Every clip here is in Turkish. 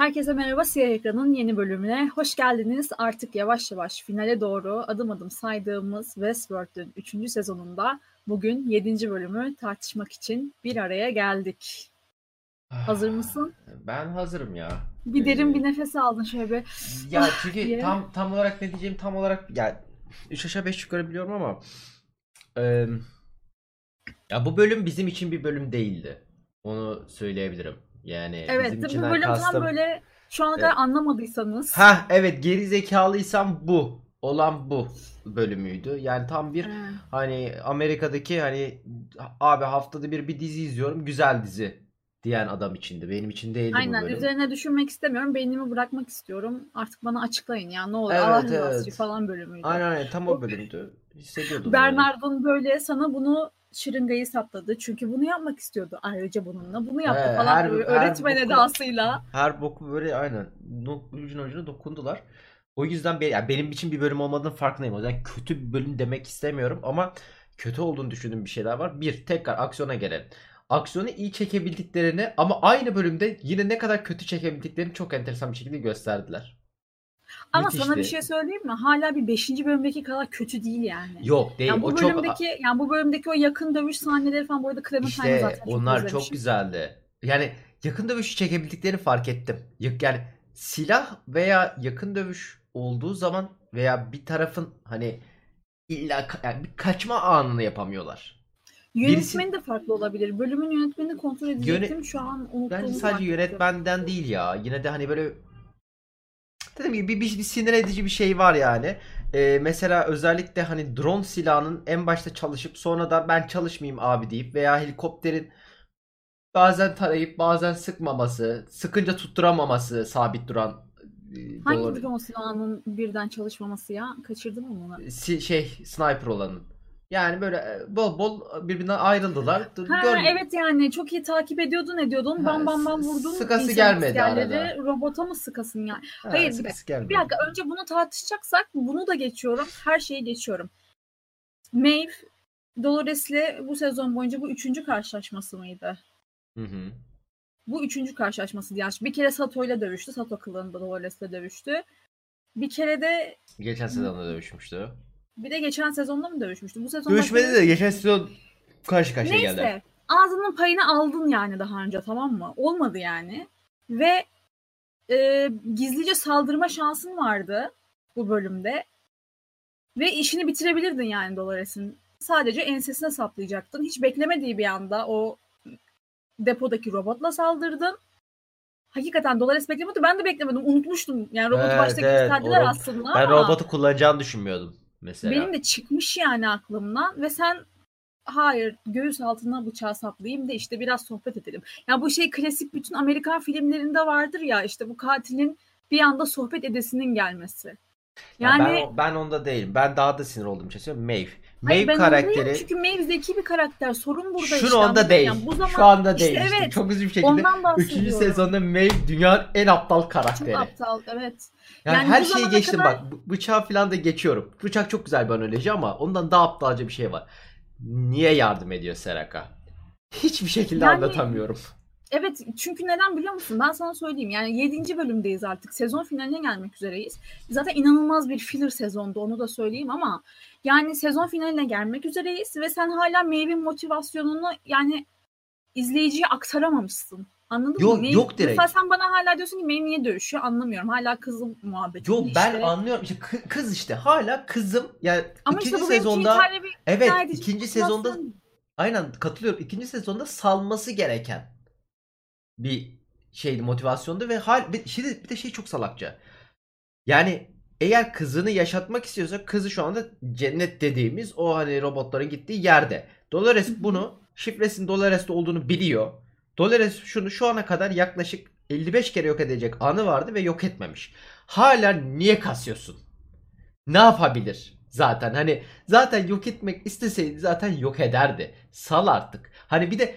Herkese merhaba Siyah Ekran'ın yeni bölümüne. Hoş geldiniz. Artık yavaş yavaş finale doğru adım adım saydığımız Westworld'ün 3. sezonunda bugün 7. bölümü tartışmak için bir araya geldik. Hazır mısın? Ben hazırım ya. Bir derin bir nefes aldın şöyle bir. Ya Ah çünkü diye. tam tam olarak ne diyeceğim tam olarak ya 3 aşağı 5 yukarı biliyorum ama eee, ya bu bölüm bizim için bir bölüm değildi. Onu söyleyebilirim. Yani Evet bizim bu içinden bölüm tam kastım. böyle şu ana Evet. kadar anlamadıysanız. Ha evet geri zekalıysam bu. Olan bu bölümüydü. Yani tam bir Ee, hani Amerika'daki hani abi haftada bir bir dizi izliyorum güzel dizi diyen adam içindi. Benim için değildi bu Aynen bölüm. üzerine düşünmek istemiyorum. Beynimi bırakmak istiyorum. Artık bana açıklayın ya ne olur. Evet, Allah evet. için falan bölümüydü. Aynen aynen tam o bölümdü. Hissediyordum. yani. Bernard'ın böyle sana bunu şırıngayı sapladı. Çünkü bunu yapmak istiyordu. Ayrıca bununla bunu yaptı He, falan her- böyle her öğretmen boku- edasıyla. Her boku böyle aynen ucuna ucuna dokundular. O yüzden be- yani benim için bir bölüm olmadığının farkındayım. O yüzden kötü bir bölüm demek istemiyorum ama kötü olduğunu düşündüğüm bir şeyler var. Bir, tekrar aksiyona gelelim. Aksiyonu iyi çekebildiklerini ama aynı bölümde yine ne kadar kötü çekebildiklerini çok enteresan bir şekilde gösterdiler. Ama sana bir Müthişti. şey söyleyeyim mi? Hala bir 5. bölümdeki kadar kötü değil yani. Yok değil. Yani bu o çok bölümdeki yani bu bölümdeki o yakın dövüş sahneleri falan bu arada Clementine'i işte zaten çok onlar çok güzeldi. Yani yakın dövüşü çekebildiklerini fark ettim. Yani silah veya yakın dövüş olduğu zaman veya bir tarafın hani illa yani bir kaçma anını yapamıyorlar. Yönetmeni de farklı olabilir. Bölümün yönetmenini kontrol edecektim. Şu an unuttuğumu Bence sadece yönetmenden değil ya. Yine de hani böyle dediğim gibi bir, bir, bir sinir edici bir şey var yani. Ee, mesela özellikle hani drone silahının en başta çalışıp sonra da ben çalışmayayım abi deyip veya helikopterin bazen tarayıp bazen sıkmaması, sıkınca tutturamaması sabit duran e, Hangi drone silahının birden çalışmaması ya? Kaçırdım mı onu? si- şey sniper olanın. Yani böyle e, bol bol birbirinden ayrıldılar. Ha Gör- evet yani çok iyi takip ediyordun ediyordun Ha, bam bam bam vurdun. sıkası gelmedi arada. Robota mı sıkasın yani? Ha, Hayır, gelmedi. Bir dakika önce bunu tartışacaksak bunu da geçiyorum. Her şeyi geçiyorum. Maeve Dolores'le bu sezon boyunca bu üçüncü karşılaşması mıydı? Hı hı. Bu üçüncü karşılaşması diye. Bir kere Sato'yla dövüştü. Sato kılığında Dolores'le dövüştü. Bir kere de Geçen sezonda dövüşmüştü. Bir de geçen sezonda mı dövüşmüştü? Bu sezon Dövüşmedi başka- de geçen sezon karşı karşıya Neyse. geldi. Ağzının payını aldın yani daha önce tamam mı? Olmadı yani. Ve e, gizlice saldırma şansın vardı bu bölümde. Ve işini bitirebilirdin yani Dolores'in. Sadece ensesine saplayacaktın. Hiç beklemediği bir anda o depodaki robotla saldırdın. Hakikaten Dolores beklemiyordu. Ben de beklemedim. Unutmuştum. Yani robotu Evet, başta evet. gösterdiler O rob- aslında Ben ama robotu kullanacağını düşünmüyordum mesela. benim de çıkmış yani aklımdan ve sen hayır göğüs altına bıçağı saplayayım da işte biraz sohbet edelim. Ya bu şey klasik bütün Amerikan filmlerinde vardır ya işte bu katilin bir anda sohbet edesinin gelmesi. Ya Yani ben, ben onda değilim. Ben daha da sinir için söylüyorum. Maeve. Hayır, Maeve ondayım karakteri çünkü Maeve zeki bir karakter. Sorun burada şu işte. mı? değil. Yani bu zaman Şu anda işte değil. işte. evet. Çok üzücü bir şekilde. ondan 3. bahsediyorum. sezonda Maeve dünyanın en aptal Çok karakteri. aptal evet. Yani, Yani her şeyi geçtim kadar- bak. Bıçağı falan da geçiyorum. Bıçak çok güzel bir analoji ama ondan daha aptalca bir şey var. Niye yardım ediyor Seraka? Hiçbir şekilde Yani- anlatamıyorum. Evet çünkü neden biliyor musun? Ben sana söyleyeyim. Yani 7. bölümdeyiz artık. Sezon finaline gelmek üzereyiz. Zaten inanılmaz bir filler sezondu onu da söyleyeyim ama yani sezon finaline gelmek üzereyiz ve sen hala Maeve'in motivasyonunu yani izleyiciye aktaramamışsın. Anladın Yok, mı? Maeve- yok direkt. Mesela sen bana hala diyorsun ki Maeve niye dövüşüyor anlamıyorum. Hala kızım muhabbeti. Yok ben işte. anlıyorum. İşte kı- kız işte hala kızım. Yani Ama ikinci işte bu sezonda evet ikinci sezonda aynen katılıyorum. İkinci sezonda salması gereken bir şeydi motivasyondu ve hal bir, şimdi bir de şey çok salakça. Yani eğer kızını yaşatmak istiyorsa kızı şu anda cennet dediğimiz o hani robotların gittiği yerde. Dolores bunu şifresinin Dolores'te olduğunu biliyor. Dolores şunu şu ana kadar yaklaşık 55 kere yok edecek anı vardı ve yok etmemiş. Hala niye kasıyorsun? Ne yapabilir? Zaten hani zaten yok etmek isteseydi zaten yok ederdi. Sal artık. Hani bir de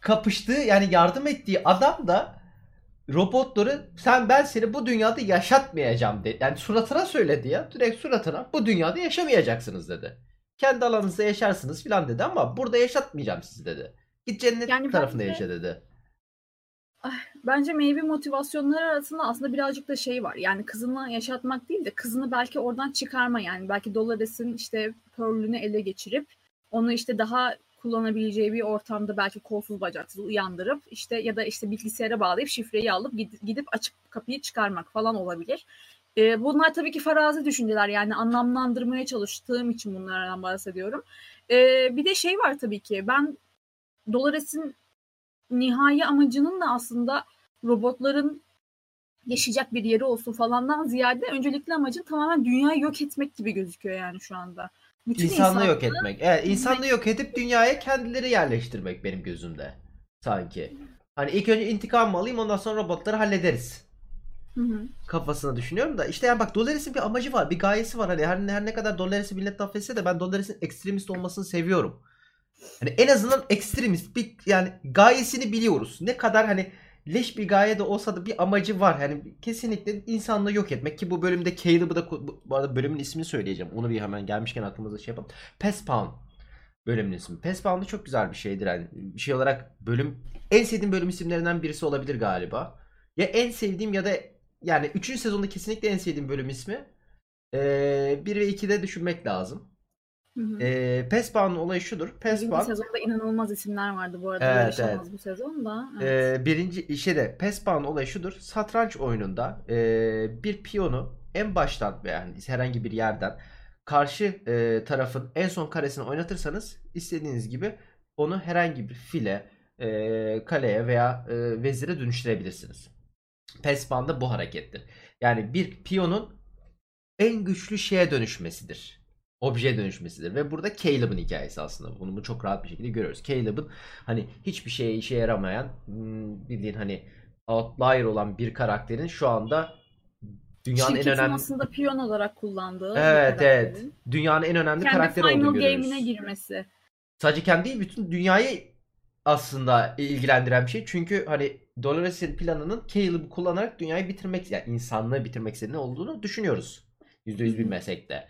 kapıştığı yani yardım ettiği adam da robotları sen ben seni bu dünyada yaşatmayacağım dedi. Yani suratına söyledi ya. Direkt suratına bu dünyada yaşamayacaksınız dedi. Kendi alanınızda yaşarsınız filan dedi ama burada yaşatmayacağım sizi dedi. Git cennet Yani tarafında yaşa dedi. Bence maybe motivasyonları arasında aslında birazcık da şey var. Yani kızını yaşatmak değil de kızını belki oradan çıkarma yani. Belki Dolores'in işte Pearl'ünü ele geçirip onu işte daha kullanabileceği bir ortamda belki kolsuz bacaksız uyandırıp işte ya da işte bilgisayara bağlayıp şifreyi alıp gidip açıp kapıyı çıkarmak falan olabilir. E, bunlar tabii ki farazi düşünceler yani anlamlandırmaya çalıştığım için bunlardan bahsediyorum. E, bir de şey var tabii ki ben Dolores'in nihai amacının da aslında robotların yaşayacak bir yeri olsun falandan ziyade öncelikli amacın tamamen dünyayı yok etmek gibi gözüküyor yani şu anda. Bütün insanlığı, insanlığı yok etmek. Evet, insanlığı yok edip dünyaya kendileri yerleştirmek benim gözümde. Sanki. Hani ilk önce intikam alayım ondan sonra robotları hallederiz. Hı hı. Kafasına düşünüyorum da işte yani bak Dolores'in bir amacı var, bir gayesi var. Hani her, her ne kadar Dolores'i millet affetse de ben Dolores'in ekstremist olmasını seviyorum. Hani en azından ekstremist bir yani gayesini biliyoruz. Ne kadar hani leş bir gaye de olsa da bir amacı var. Yani kesinlikle insanlığı yok etmek ki bu bölümde Caleb'ı da bu arada bölümün ismini söyleyeceğim. Onu bir hemen gelmişken aklımıza şey yapalım. Pespawn bölümün ismi. Pespawn da çok güzel bir şeydir. Yani bir şey olarak bölüm en sevdiğim bölüm isimlerinden birisi olabilir galiba. Ya en sevdiğim ya da yani 3. sezonda kesinlikle en sevdiğim bölüm ismi. Ee, 1 ve 2'de düşünmek lazım. Hı E, Pespawn'ın olayı şudur. Pespawn... Birinci sezonda inanılmaz isimler vardı bu arada. Evet, evet. bu sezonda. Evet. E, birinci şeyde Pespawn'ın olayı şudur. Satranç oyununda e, bir piyonu en baştan yani herhangi bir yerden karşı e, tarafın en son karesini oynatırsanız istediğiniz gibi onu herhangi bir file, e, kaleye veya e, vezire dönüştürebilirsiniz. Pespawn'da bu harekettir. Yani bir piyonun en güçlü şeye dönüşmesidir objeye dönüşmesidir. Ve burada Caleb'ın hikayesi aslında. Bunu çok rahat bir şekilde görüyoruz. Caleb'ın hani hiçbir şeye işe yaramayan hmm, bildiğin hani outlier olan bir karakterin şu anda dünyanın Şirketin en önemli aslında piyon olarak kullandığı Evet evet. Dünyanın en önemli kendi karakteri olduğunu görüyoruz. Kendi final game'ine girmesi. Sadece kendi değil bütün dünyayı aslında ilgilendiren bir şey. Çünkü hani Dolores'in planının Caleb'ı kullanarak dünyayı bitirmek yani insanlığı bitirmek istediğini olduğunu düşünüyoruz. %100 bilmesek de.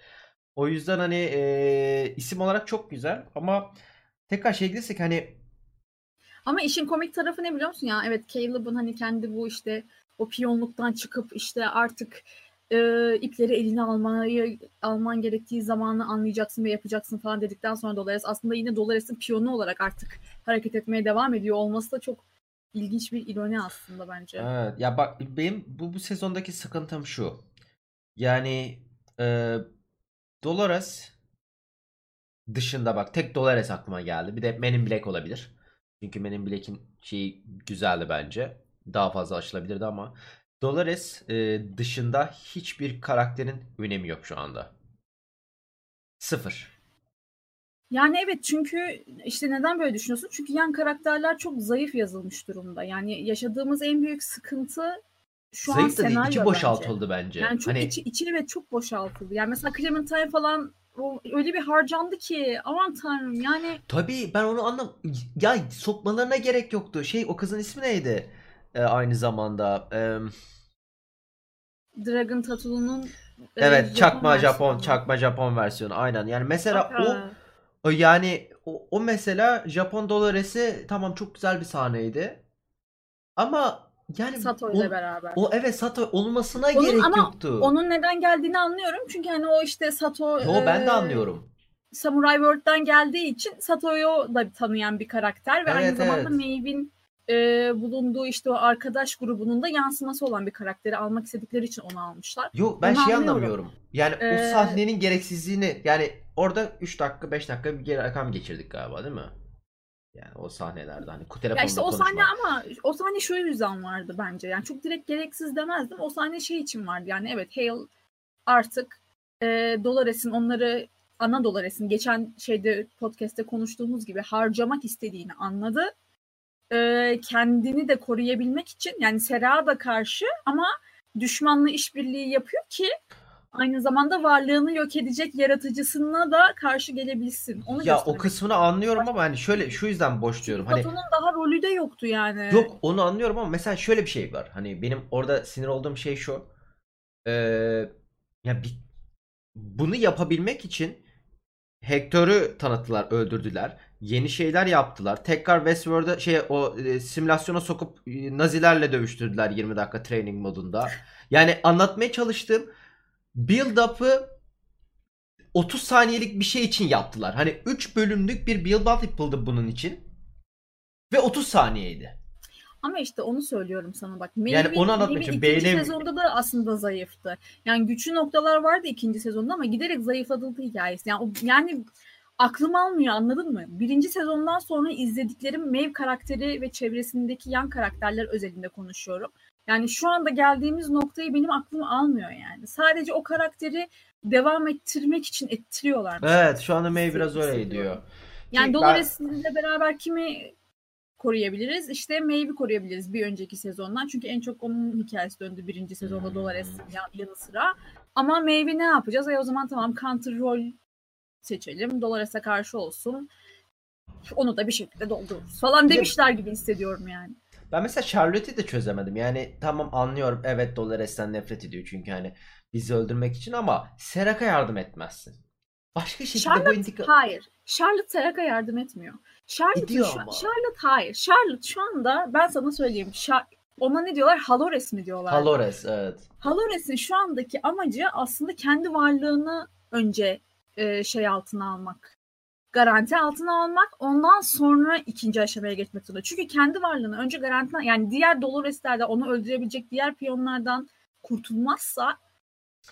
O yüzden hani e, isim olarak çok güzel ama tekrar şey gidersek hani ama işin komik tarafı ne biliyor musun ya? Evet Caleb'ın hani kendi bu işte o piyonluktan çıkıp işte artık e, ipleri eline almayı alman gerektiği zamanı anlayacaksın ve yapacaksın falan dedikten sonra Dolores aslında yine Dolores'in piyonu olarak artık hareket etmeye devam ediyor olması da çok ilginç bir ironi aslında bence. Evet ya bak benim bu, bu sezondaki sıkıntım şu. Yani e, Dolores dışında bak tek Dolores aklıma geldi. Bir de Men in Black olabilir. Çünkü Men in Black'in şeyi güzeldi bence. Daha fazla açılabilirdi ama Dolores e, dışında hiçbir karakterin önemi yok şu anda. Sıfır. Yani evet çünkü işte neden böyle düşünüyorsun? Çünkü yan karakterler çok zayıf yazılmış durumda. Yani yaşadığımız en büyük sıkıntı şu Zayıf an da değil, içi boşaltıldı bence. Yani çok hani... içi, içi evet çok boşaltıldı. Yani mesela Clementine falan o öyle bir harcandı ki aman tanrım yani. Tabii ben onu anlam ya sokmalarına gerek yoktu. Şey o kızın ismi neydi? Ee, aynı zamanda. Ee... Dragon Tattoo'nun Evet e, çakma Japon, Japon çakma Japon versiyonu aynen. Yani mesela o, o yani o, o mesela Japon Dolores'i tamam çok güzel bir sahneydi. Ama yani Sato ile beraber. O evet Sato olmasına onun, gerek ama yoktu. Onun neden geldiğini anlıyorum. Çünkü hani o işte Sato Yo e, ben de anlıyorum. Samurai World'dan geldiği için Sato'yu da tanıyan bir karakter ve evet, aynı zamanda evet. Maeve'in e, bulunduğu işte o arkadaş grubunun da yansıması olan bir karakteri almak istedikleri için onu almışlar. Yok ben onu şey anlıyorum. anlamıyorum. Yani ee, o sahnenin gereksizliğini yani orada 3 dakika 5 dakika bir rakam geçirdik galiba değil mi? Yani o sahnelerde hani telefonla Ya işte o konuşmak. sahne ama o sahne şu yüzden vardı bence. Yani çok direkt gereksiz demezdim. O sahne şey için vardı. Yani evet Hale artık e, Dolores'in onları ana Dolores'in geçen şeyde podcast'te konuştuğumuz gibi harcamak istediğini anladı. E, kendini de koruyabilmek için yani Sera da karşı ama düşmanla işbirliği yapıyor ki aynı zamanda varlığını yok edecek yaratıcısına da karşı gelebilsin. Onu ya o kısmını anlıyorum ama hani şöyle şu yüzden boş diyorum. Hani Platon'un daha rolü de yoktu yani. Yok onu anlıyorum ama mesela şöyle bir şey var. Hani benim orada sinir olduğum şey şu. Ee, ya bir, bunu yapabilmek için Hector'u tanıttılar, öldürdüler. Yeni şeyler yaptılar. Tekrar Westworld'a şey o e, simülasyona sokup e, Nazilerle dövüştürdüler 20 dakika training modunda. Yani anlatmaya çalıştığım build up'ı 30 saniyelik bir şey için yaptılar. Hani 3 bölümlük bir build up yapıldı bunun için. Ve 30 saniyeydi. Ama işte onu söylüyorum sana bak. Yani onu anlatmak için ikinci beğenim- sezonda da aslında zayıftı. Yani güçlü noktalar vardı ikinci sezonda ama giderek zayıfladığı hikayesi. Yani, o- yani aklım almıyor anladın mı? Birinci sezondan sonra izlediklerim Maeve karakteri ve çevresindeki yan karakterler özelinde konuşuyorum. Yani şu anda geldiğimiz noktayı benim aklım almıyor yani. Sadece o karakteri devam ettirmek için ettiriyorlar. Evet şu anda May biraz öyle diyor. Yani ben- Dolores'le beraber kimi koruyabiliriz? İşte Maeve'i koruyabiliriz bir önceki sezondan. Çünkü en çok onun hikayesi döndü birinci sezonda Hmm. Dolores ya- yanı sıra. Ama Maeve'i ne yapacağız? E o zaman tamam counter rol seçelim. Dolores'e karşı olsun. Onu da bir şekilde doldururuz falan demişler gibi hissediyorum yani. Ben mesela Charlotte'i de çözemedim. Yani tamam anlıyorum. Evet Dolores'ten nefret ediyor çünkü hani bizi öldürmek için ama Serak'a yardım etmezsin. Başka şekilde bu Charlotte intikam... hayır. Charlotte Serak'a yardım etmiyor. Charlotte, şu- ama. Charlotte hayır. Charlotte şu anda ben sana söyleyeyim. Şa- ona ne diyorlar? Halores mi diyorlar? Halores evet. Halores'in şu andaki amacı aslında kendi varlığını önce e, şey altına almak. Garanti altına almak. Ondan sonra ikinci aşamaya geçmek zorunda. Çünkü kendi varlığını önce garanti yani diğer Dolores'lerden onu öldürebilecek diğer piyonlardan kurtulmazsa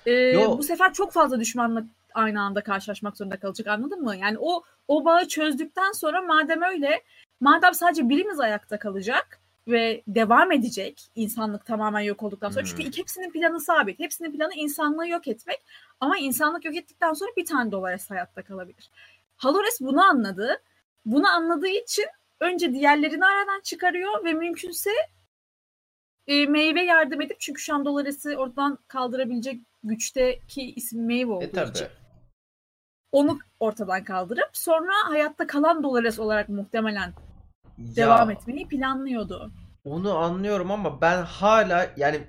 e, Yo. bu sefer çok fazla düşmanla aynı anda karşılaşmak zorunda kalacak anladın mı? Yani o o bağı çözdükten sonra madem öyle madem sadece birimiz ayakta kalacak ve devam edecek insanlık tamamen yok olduktan sonra. Hmm. Çünkü hepsinin planı sabit. Hepsinin planı insanlığı yok etmek. Ama insanlık yok ettikten sonra bir tane Dolores hayatta kalabilir. Halores bunu anladı. Bunu anladığı için önce diğerlerini aradan çıkarıyor ve mümkünse e, meyve yardım edip çünkü şu an Dolores'i oradan kaldırabilecek güçteki isim meyve olduğu E tabi. için onu ortadan kaldırıp sonra hayatta kalan Dolores olarak muhtemelen devam etmeyi planlıyordu. Onu anlıyorum ama ben hala yani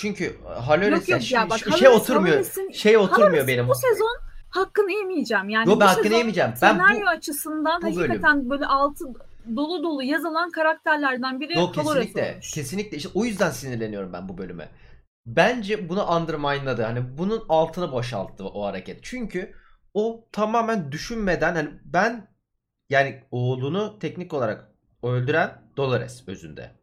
çünkü Halores'e Yok yok ya bak şey oturmuyor. Halores'in- Şey oturmuyor Halores'in benim. Bu sezon hakkını yemeyeceğim. Yani Yo, ben bu hakkını yemeyeceğim. Ben bu- senaryo açısından bu bölüm- hakikaten böyle altı dolu dolu yazılan karakterlerden biri Dolores kesinlikle. olmuş. Kesinlikle. İşte o yüzden sinirleniyorum ben bu bölüme. Bence bunu undermine'ladı. Hani bunun altını boşalttı o hareket. Çünkü o tamamen düşünmeden hani ben yani oğlunu teknik olarak öldüren Dolores özünde.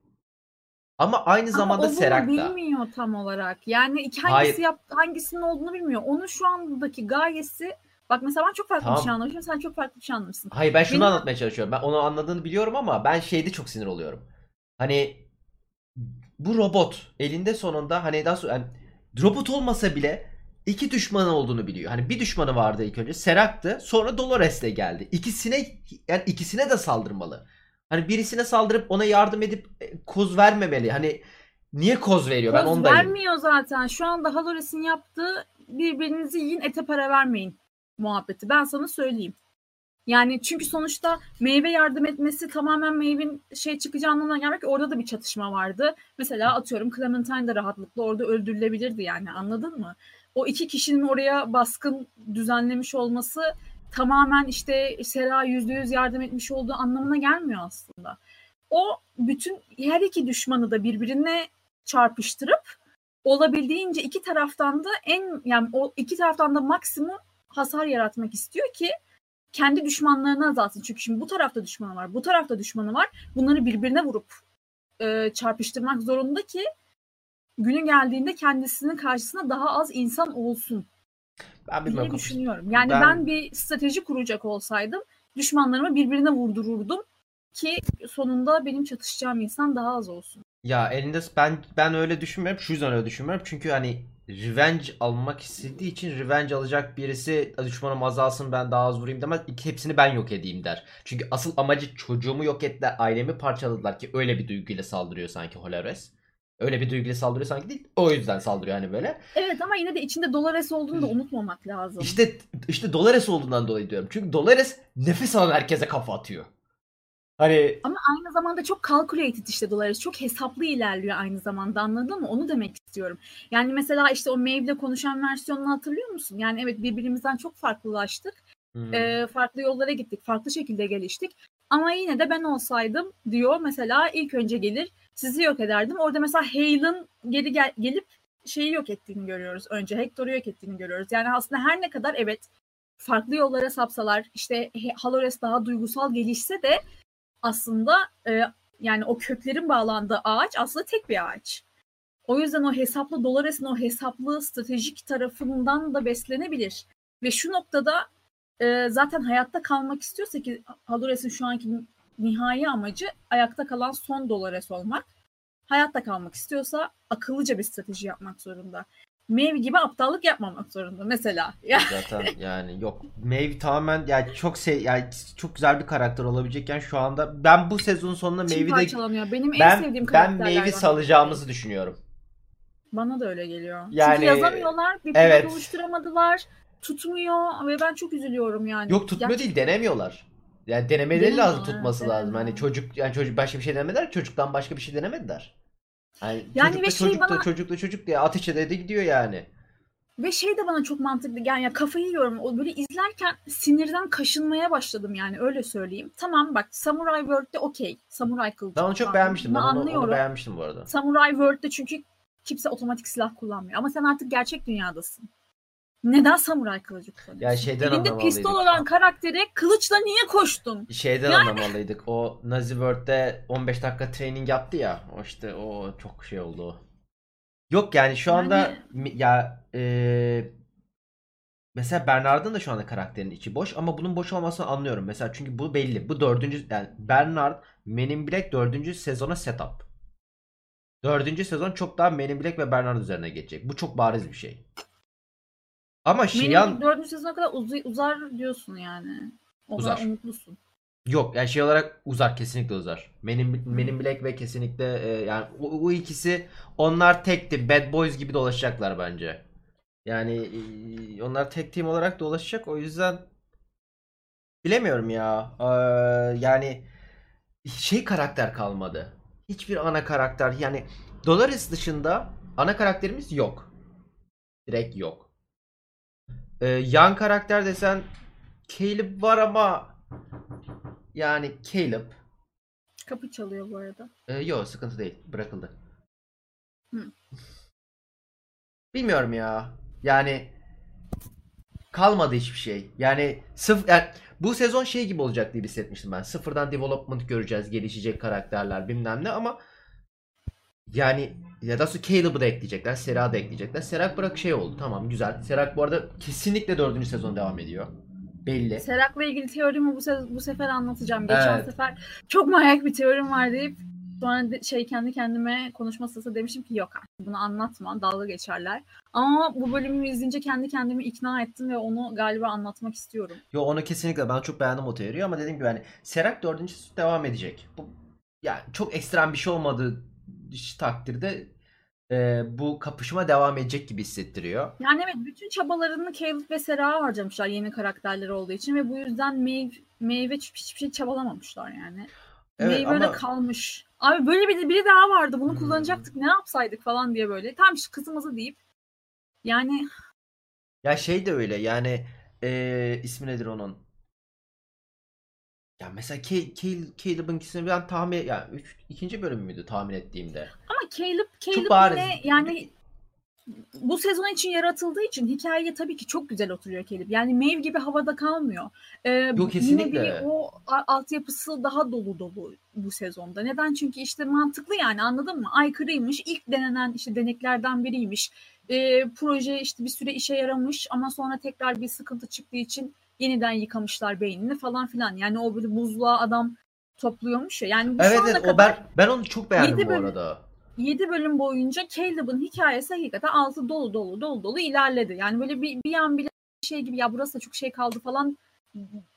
Ama aynı Ama zamanda Serak da. bilmiyor tam olarak. Yani iki hangisi Hayır. yap, hangisinin olduğunu bilmiyor. Onun şu andaki gayesi bak mesela ben çok farklı Tamam. bir şey anlamışım. Sen çok farklı bir şey anlamışsın. Hayır ben şunu Benim- anlatmaya çalışıyorum. Ben onu anladığını biliyorum ama ben şeyde çok sinir oluyorum. Hani bu robot elinde sonunda hani daha sonra yani robot olmasa bile iki düşmanı olduğunu biliyor. Hani bir düşmanı vardı ilk önce Serak'tı. Sonra Dolores de geldi. İkisine yani ikisine de saldırmalı. Hani birisine saldırıp ona yardım edip e, koz vermemeli. Hani niye koz veriyor? Ben Koz ondayım. vermiyor zaten. Şu anda Halores'in yaptığı birbirinizi yiyin ete para vermeyin muhabbeti. Ben sana söyleyeyim. Yani çünkü sonuçta meyve yardım etmesi tamamen meyvenin şey çıkacağı anlamına gelmek orada da bir çatışma vardı. Mesela atıyorum Clementine de rahatlıkla orada öldürülebilirdi yani anladın mı? O iki kişinin oraya baskın düzenlemiş olması tamamen işte Sera yüzde yüz yardım etmiş olduğu anlamına gelmiyor aslında. O bütün her iki düşmanı da birbirine çarpıştırıp olabildiğince iki taraftan da en yani o iki taraftan da maksimum hasar yaratmak istiyor ki kendi düşmanlarını azaltsın. Çünkü şimdi bu tarafta düşmanı var, bu tarafta düşmanı var. Bunları birbirine vurup e, çarpıştırmak zorunda ki günü geldiğinde kendisinin karşısına daha az insan olsun Ben diye düşünüyorum. Yani Ben- ben... bir strateji kuracak olsaydım düşmanlarımı birbirine vurdururdum ki sonunda benim çatışacağım insan daha az olsun. Ya elinde ben ben öyle düşünmüyorum. Şu yüzden öyle düşünmüyorum. Çünkü hani revenge almak istediği için revenge alacak birisi düşmanım azalsın ben daha az vurayım demez. İki, hepsini ben yok edeyim der. Çünkü asıl amacı çocuğumu yok ettiler, ailemi parçaladılar ki öyle bir duyguyla saldırıyor sanki Holores. Öyle bir duyguyla saldırıyor sanki değil. O yüzden saldırıyor hani böyle. Evet ama yine de içinde Dolores olduğunu da unutmamak lazım. İşte işte Dolores olduğundan dolayı diyorum. Çünkü Dolores nefes alan herkese kafa atıyor. Hani Ama aynı zamanda çok calculated işte Dolores. Çok hesaplı ilerliyor aynı zamanda anladın mı? Onu demek istiyorum. Yani mesela işte o Maeve'le konuşan versiyonunu hatırlıyor musun? Yani evet birbirimizden çok farklılaştık. E, farklı yollara gittik. Farklı şekilde geliştik. Ama yine de ben olsaydım diyor mesela ilk önce gelir sizi yok ederdim. Orada mesela Hale'ın geri gel- gelip şeyi yok ettiğini görüyoruz önce. Hector'u yok ettiğini görüyoruz. Yani aslında her ne kadar evet farklı yollara sapsalar işte Halores daha duygusal gelişse de aslında e, yani o köklerin bağlandığı ağaç aslında tek bir ağaç. O yüzden o hesaplı Dolores'in o hesaplı stratejik tarafından da beslenebilir. Ve şu noktada e, zaten hayatta kalmak istiyorsa ki Halores'in şu anki nihai amacı ayakta kalan son Dolores olmak. Hayatta kalmak istiyorsa akıllıca bir strateji yapmak zorunda. Maeve gibi aptallık yapmamak zorunda mesela. Ya, Zaten yani yok. Maeve tamamen yani çok se yani çok güzel bir karakter olabilecekken şu anda ben bu sezonun sonunda Maeve'i de. Benim en ben sevdiğim ben biri. salacağımızı düşünüyorum. Bana da öyle geliyor. Yani- Çünkü yazamıyorlar. Bir evet. oluşturamadılar. Tutmuyor ve ben çok üzülüyorum yani. Yok tutmuyor Gerçekten- değil denemiyorlar. Yani denemeleri Denemiyorlar, lazım tutması evet, lazım. Hani çocuk yani çocuk başka bir şey denemediler. Çocuktan başka bir şey denemediler. Yani, Yani çocuk da ve şey çocuk da bana- çocuk da çocuk diye ateş ede de gidiyor yani. Ve şey de bana çok mantıklı yani ya kafayı yiyorum. O böyle izlerken sinirden kaşınmaya başladım yani öyle söyleyeyim. Tamam bak Samurai World'de okey. Samurai kılıcı. Ben onu çok beğenmiştim. Ben onu, onu anlıyorum. beğenmiştim bu arada. Samurai World'de çünkü kimse otomatik silah kullanmıyor. Ama sen artık gerçek dünyadasın. Neden samuray kılıcı kullanıyorsun? Ya şeyden Elinde pistol olan karaktere kılıçla niye koştun? Şeyden Yani- anlamalıydık. O Nazi World'de 15 dakika training yaptı ya. O işte o çok şey oldu. Yok yani şu anda Yani- ya e, mesela Bernard'ın da şu anda karakterinin içi boş ama bunun boş olmasını anlıyorum. Mesela çünkü bu belli. Bu dördüncü yani Bernard Men in Black dördüncü sezona setup. Dördüncü sezon çok daha Men in Black ve Bernard üzerine geçecek. Bu çok bariz bir şey. Ama Şiyan Benim dördüncü sezona kadar uzu- uzar diyorsun yani. O Uzar. kadar umutlusun. Yok yani şey olarak uzar kesinlikle uzar. Men in, Men in Black ve kesinlikle e, yani o, o ikisi onlar tekti. Bad Boys gibi dolaşacaklar bence. Yani e, onlar tek team olarak dolaşacak. O yüzden bilemiyorum ya. Ee, yani şey karakter kalmadı. Hiçbir ana karakter yani Dolores dışında ana karakterimiz yok. Direkt yok. Ee, yan karakter desen Caleb var ama yani Caleb Kapı çalıyor bu arada. e, yok sıkıntı değil. Bırakıldı. Hı. Bilmiyorum ya. Yani kalmadı hiçbir şey. Yani sıf yani bu sezon şey gibi olacak diye hissetmiştim ben. Sıfırdan development göreceğiz. Gelişecek karakterler bilmem ne ama yani ya da sonra Caleb'ı da ekleyecekler. Sera da ekleyecekler. Serak bırak şey oldu. Tamam güzel. Serak bu arada kesinlikle dördüncü sezon devam ediyor. Belli. Serak'la ilgili teorimi bu, se- bu sefer anlatacağım. Geçen Evet. sefer çok manyak bir teorim var deyip sonra şey kendi kendime konuşma sırasında demiştim ki yok artık bunu anlatma dalga geçerler. Ama bu bölümü izleyince kendi kendimi ikna ettim ve onu galiba anlatmak istiyorum. Yo onu kesinlikle ben çok beğendim o teoriyi ama dediğim gibi hani Serak dördüncü sezon devam edecek. Bu yani çok ekstrem bir şey olmadığı takdirde e, bu kapışma devam edecek gibi hissettiriyor. Yani evet bütün çabalarını Caleb ve Sera'ya harcamışlar yeni karakterleri olduğu için ve bu yüzden Maeve, Maeve hiçbir şey çabalamamışlar yani. Evet Maeve öyle ama kalmış. Abi böyle bir biri daha vardı bunu Hmm. kullanacaktık ne yapsaydık falan diye böyle. Tam işte kızımızı deyip yani ya şey de öyle yani e, ismi nedir onun? Ya mesela Ke- Ke- Caleb'ınkisini ben tahmin yani üç, ikinci bölüm müydü tahmin ettiğimde? Ama Caleb, Caleb bariz. yine yani bu sezon için yaratıldığı için hikayeye tabii ki çok güzel oturuyor Caleb. Yani Maeve gibi havada kalmıyor. Ee, Yok, Yine kesinlikle. bir o altyapısı daha dolu dolu bu sezonda. Neden? Çünkü işte mantıklı yani anladın mı? Aykırıymış. ilk denenen işte deneklerden biriymiş. Ee, proje işte bir süre işe yaramış ama sonra tekrar bir sıkıntı çıktığı için yeniden yıkamışlar beynini falan filan. Yani o böyle buzluğa adam topluyormuş ya. Yani bu Evet evet o kadar ben ben onu çok beğendim bu bölüm- arada. 7 bölüm boyunca Caleb'ın hikayesi hakikaten altı dolu dolu dolu dolu ilerledi. Yani böyle bir, bir an bile şey gibi ya burası da çok şey kaldı falan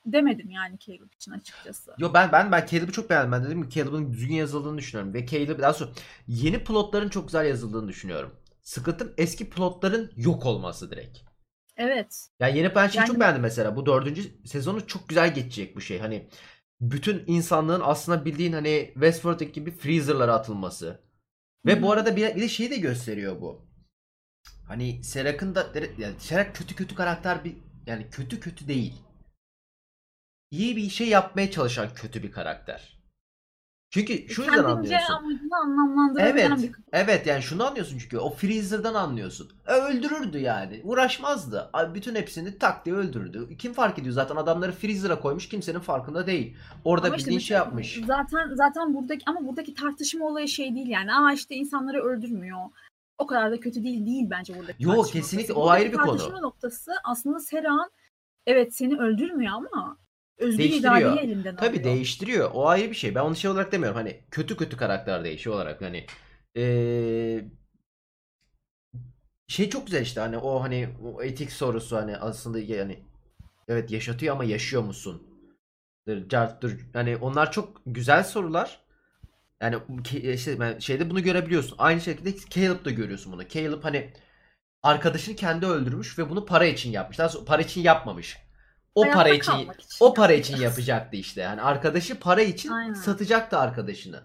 demedim yani Caleb için açıkçası. Yo ben ben ben Caleb'ı çok beğendim. Ben dedim ki Caleb'ın düzgün yazıldığını düşünüyorum ve Caleb daha sonra yeni plotların çok güzel yazıldığını düşünüyorum. Sıkıntım eski plotların yok olması direkt. Evet. Yani yeni ben şeyi Yani- çok beğendim mesela. Bu dördüncü sezonu çok güzel geçecek bu şey. Hani bütün insanlığın aslında bildiğin hani Westworld'daki gibi freezer'lara atılması. Ve Hı. bu arada bir, bir de şeyi de gösteriyor bu. Hani Serak'ın da yani Serak kötü kötü karakter bir yani kötü kötü değil. iyi bir şey yapmaya çalışan kötü bir karakter. Çünkü şu yüzden anlıyorsun. amacını anlamlandırabilen Evet. bir Evet yani şunu anlıyorsun çünkü o Freezer'dan anlıyorsun. E, öldürürdü yani. Uğraşmazdı. Bütün hepsini tak diye öldürürdü. Kim fark ediyor zaten adamları Freezer'a koymuş kimsenin farkında değil. Orada Ama işte bildiğin şey mesela yapmış. Zaten zaten buradaki ama buradaki tartışma olayı şey değil yani. Aa işte insanları öldürmüyor. O kadar da kötü değil değil bence buradaki Yok, tartışma kesinlikle, noktası. o ayrı Buradaki bir konu. Tartışma noktası aslında Serhan evet seni öldürmüyor ama özgür Değiştiriyor. iradeyi elinden Tabii alıyor. değiştiriyor. O ayrı bir şey. Ben onu şey olarak demiyorum. Hani kötü kötü karakter değişiyor olarak hani ee, şey çok güzel işte hani o hani o etik sorusu hani aslında yani evet yaşatıyor ama yaşıyor musun? Carttır. Yani onlar çok güzel sorular. Yani ke- işte şeyde bunu görebiliyorsun. Aynı şekilde Caleb'da görüyorsun bunu. Caleb hani arkadaşını kendi öldürmüş ve bunu para için yapmış. Daha sonra para için yapmamış. O Hayatta para için için o para için yapacaktı işte. Yani arkadaşı para için Aynen. satacaktı arkadaşını.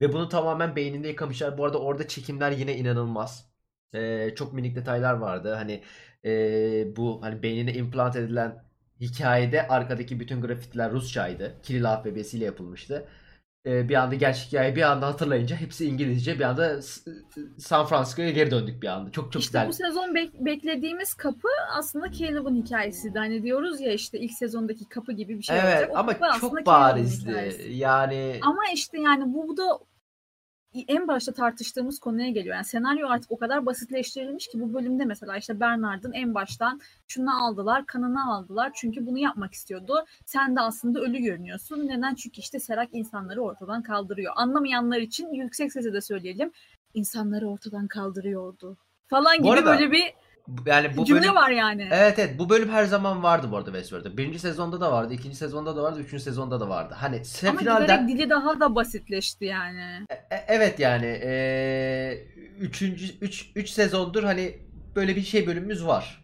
Ve bunu tamamen beyninde yıkamışlar. Bu arada orada çekimler yine inanılmaz. Ee, çok minik detaylar vardı. Hani ee, bu hani beynine implant edilen hikayede arkadaki bütün grafitiler Rusçaydı. Kiril alfabesiyle yapılmıştı. Ee, bir anda gerçek hikayeyi bir anda hatırlayınca hepsi İngilizce. Bir anda San Francisco'ya geri döndük bir anda. Çok çok İşte güzel. bu sezon bek- beklediğimiz kapı aslında Caleb'ın hikayesiydi. Hani diyoruz ya işte ilk sezondaki kapı gibi bir şey Evet olacak. O ama çok barizdi. hikayesi. Yani Ama işte yani bu, bu da en başta tartıştığımız konuya geliyor. Yani senaryo artık o kadar basitleştirilmiş ki bu bölümde mesela işte Bernard'ın en baştan şunu aldılar, kanını aldılar. Çünkü bunu yapmak istiyordu. Sen de aslında ölü görünüyorsun. Neden? Çünkü işte Serak insanları ortadan kaldırıyor. Anlamayanlar için yüksek sesle de söyleyelim. İnsanları ortadan kaldırıyordu. Falan gibi arada böyle bir yani bu cümle bölüm var yani. Evet evet bu bölüm her zaman vardı bu arada Westworld'da. Birinci sezonda da vardı, ikinci sezonda da vardı, üçüncü sezonda da vardı. Hani se- Ama finalden dili daha da basitleşti yani. E- evet yani eee üçüncü üç, üç sezondur hani böyle bir şey bölümümüz var.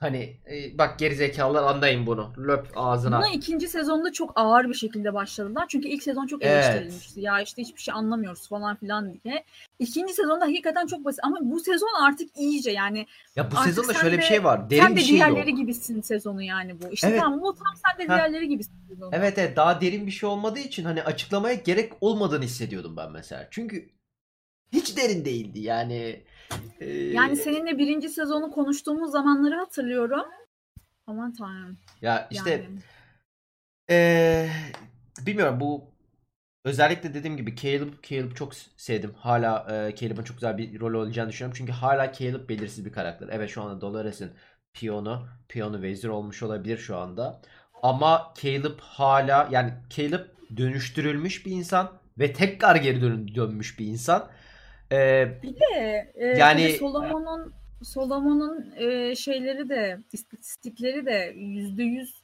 Hani e, bak gerizekalılar anlayın bunu. Löp ağzına. Buna ikinci sezonda çok ağır bir şekilde başladılar. Çünkü ilk sezon çok Evet. eleştirilmişti. Ya işte hiçbir şey anlamıyoruz falan filan diye. İkinci sezonda hakikaten çok basit. Ama bu sezon artık iyice yani. Ya bu sezonda sen şöyle bir de- şey var. Derin sen de bir şey yok. diğerleri gibisin sezonu yani bu. İşte Evet. tamam bu tam sen de Ha. diğerleri gibisin sezonu. Evet evet daha derin bir şey olmadığı için hani açıklamaya gerek olmadığını hissediyordum ben mesela. Çünkü hiç derin değildi yani. E, Yani seninle birinci sezonu konuştuğumuz zamanları hatırlıyorum. Aman tanrım. ya işte Yani. Ee, bilmiyorum bu özellikle dediğim gibi Caleb, Caleb çok sevdim. Hala e, Caleb'ın çok güzel bir rol oynayacağını düşünüyorum. Çünkü hala Caleb belirsiz bir karakter. Evet şu anda Dolores'in piyonu, piyonu vezir olmuş olabilir şu anda. Ama Caleb hala yani Caleb dönüştürülmüş bir insan ve tekrar geri dön- dönmüş bir insan. Ee, Bir de e, Yani- tabii Solomon'un Solomon'un e, şeyleri de istatistikleri de yüzde yüz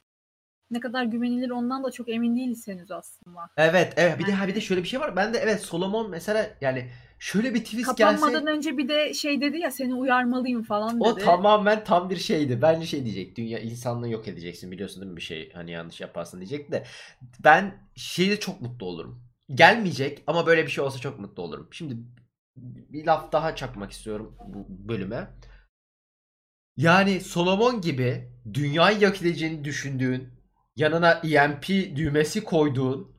ne kadar güvenilir ondan da çok emin değiliz henüz aslında. evet evet bir de ha bir de Yani- şöyle bir şey var. Ben de evet Solomon mesela yani şöyle bir twist Kapanmadan gelse önce bir de şey dedi ya seni uyarmalıyım falan dedi. O tamamen tam bir şeydi. Bence şey diyecek. Dünya insanlığı yok edeceksin biliyorsun değil mi bir şey hani yanlış yaparsın diyecek de. Ben şeyde çok mutlu olurum. Gelmeyecek ama böyle bir şey olsa çok mutlu olurum. Şimdi bir laf daha çakmak istiyorum bu bölüme. Yani Solomon gibi dünyayı yok edeceğini düşündüğün yanına EMP düğmesi koyduğun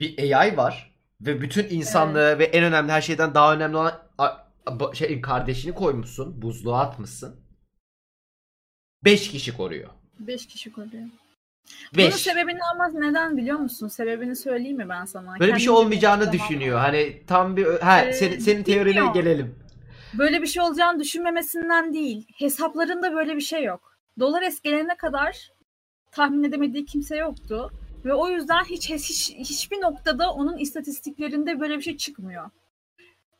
bir AI var ve bütün insanlığı ve en önemli her şeyden daha önemli olan şey kardeşini koymuşsun, buzluğa atmışsın. 5 kişi koruyor. Beş kişi koruyor. Bunun 5. sebebini ama neden biliyor musun? Sebebini söyleyeyim mi ben sana? Böyle bir şey olmayacağını düşünüyor. var. Hani tam bir ha Ee, senin, senin teorine bilmiyorum. gelelim. Böyle bir şey olacağını düşünmemesinden değil. Hesaplarında böyle bir şey yok. Dolores gelene kadar tahmin edemediği kimse yoktu. Ve o yüzden hiç, hiç hiçbir noktada onun istatistiklerinde böyle bir şey çıkmıyor.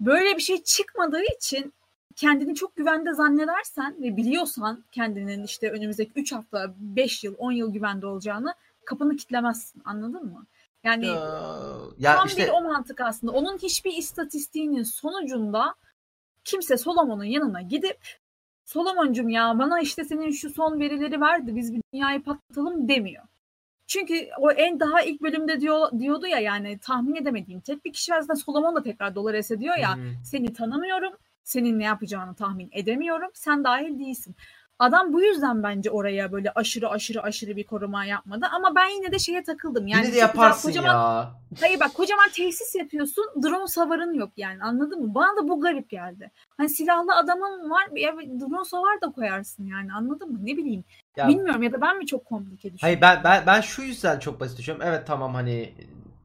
Böyle bir şey çıkmadığı için kendini çok güvende zannedersen ve biliyorsan kendinin işte önümüzdeki 3 hafta, 5 yıl, 10 yıl güvende olacağını kapını kitlemezsin. Anladın mı? Yani Ya tam işte bir o mantık aslında. Onun hiçbir istatistiğinin sonucunda kimse Solomon'un yanına gidip Solomon'cum ya bana işte senin şu son verileri verdi biz bir dünyayı patlatalım demiyor. Çünkü o en daha ilk bölümde diyor, diyordu ya yani tahmin edemediğim tek bir kişi var. Zaten Solomon da tekrar Dolores'e diyor ya Hmm. seni tanımıyorum, senin ne yapacağını tahmin edemiyorum, sen dahil değilsin. Adam bu yüzden bence oraya böyle aşırı aşırı aşırı bir koruma yapmadı. Ama ben yine de şeye takıldım. Yani Yine de yaparsın kocaman, ya. Hayır bak kocaman tesis yapıyorsun. Drone savarın yok yani anladın mı? Bana da bu garip geldi. Hani silahlı adamın var ya drone savar da koyarsın yani anladın mı? Ne bileyim. Ya- Bilmiyorum ya da ben mi çok komplike düşünüyorum? Hayır ben, ben ben şu yüzden çok basit düşünüyorum. Evet tamam hani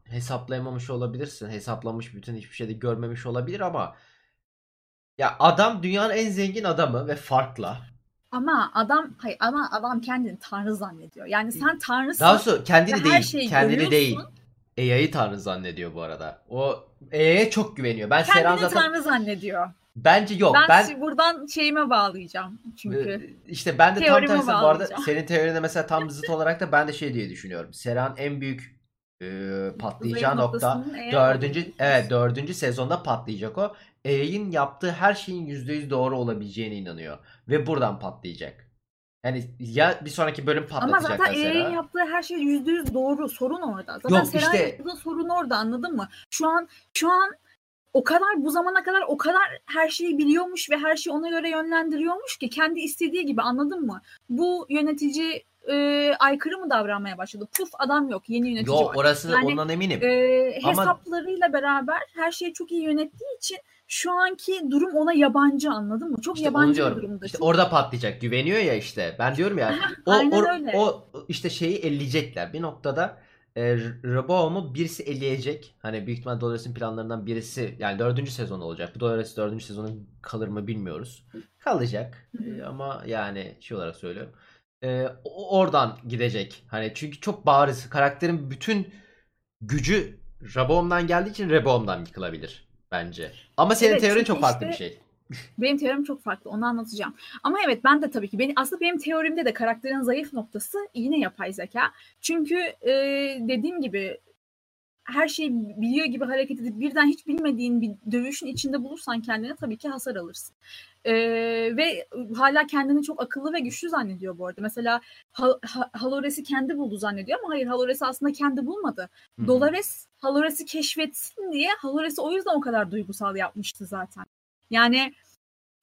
hesaplayamamış olabilirsin. Hesaplamış bütün hiçbir şeyde görmemiş olabilir ama ya adam dünyanın en zengin adamı ve farklı. Ama adam hayır ama adam kendini tanrı zannediyor. Yani sen tanrısın. Daha sonra kendini değil, şeyi kendini görüyorsun. değil. AI'yı tanrı zannediyor bu arada. O AI'ye çok güveniyor. Ben Serhan kendini zaten tanrı zannediyor. bence yok. ben, Ben, buradan şeyime bağlayacağım çünkü. İşte ben de tam tersi bu arada senin teorine mesela tam zıt olarak da ben de şey diye düşünüyorum. Serhan en büyük e, patlayacağı Zayıf nokta dördüncü evet dördüncü sezonda patlayacak o. AI'nin yaptığı her şeyin %100 doğru olabileceğine inanıyor ve buradan patlayacak. Yani ya bir sonraki bölüm Ama patlatacak zaten mesela. Yaptığı her şey yüzde yüz doğru. Sorun orada. Zaten Yok, işte- yaptığı sorun orada anladın mı? Şu an şu an o kadar bu zamana kadar o kadar her şeyi biliyormuş ve her şeyi ona göre yönlendiriyormuş ki kendi istediği gibi anladın mı? Bu yönetici e, aykırı mı davranmaya başladı? Puf adam yok. Yeni yönetici Yok var. orası Yani, ondan eminim. E, Ama- hesaplarıyla beraber her şeyi çok iyi yönettiği için şu anki durum ona yabancı anladın mı? Çok İşte yabancı bir durumda. İşte orada patlayacak. Güveniyor ya işte. Ben diyorum ya. o, o, o işte şeyi elleyecekler. Bir noktada e, Rehoboam'u birisi elleyecek. Hani büyük ihtimal Dolores'in planlarından birisi yani dördüncü sezon olacak. Bu Dolores dördüncü sezonun kalır mı bilmiyoruz. Kalacak. E, ama yani şey olarak söylüyorum. E, oradan gidecek. Hani çünkü çok bariz. Karakterin bütün gücü Rehoboam'dan geldiği için Rehoboam'dan yıkılabilir bence. Ama senin Evet, teorin çok farklı bir işte- şey. Benim teorim çok farklı. Onu anlatacağım. Ama evet ben de tabii ki benim aslında benim teorimde de karakterin zayıf noktası yine yapay zeka. Çünkü e, dediğim gibi her şeyi biliyor gibi hareket edip birden hiç bilmediğin bir dövüşün içinde bulursan kendine tabii ki hasar alırsın. E, ve hala kendini çok akıllı ve güçlü zannediyor bu arada. Mesela Ha- Ha- Halores'i kendi buldu zannediyor ama hayır Halores'i aslında kendi bulmadı. Hı hı. Dolores Halores'i keşfetsin diye Halores'i o yüzden o kadar duygusal yapmıştı zaten. Yani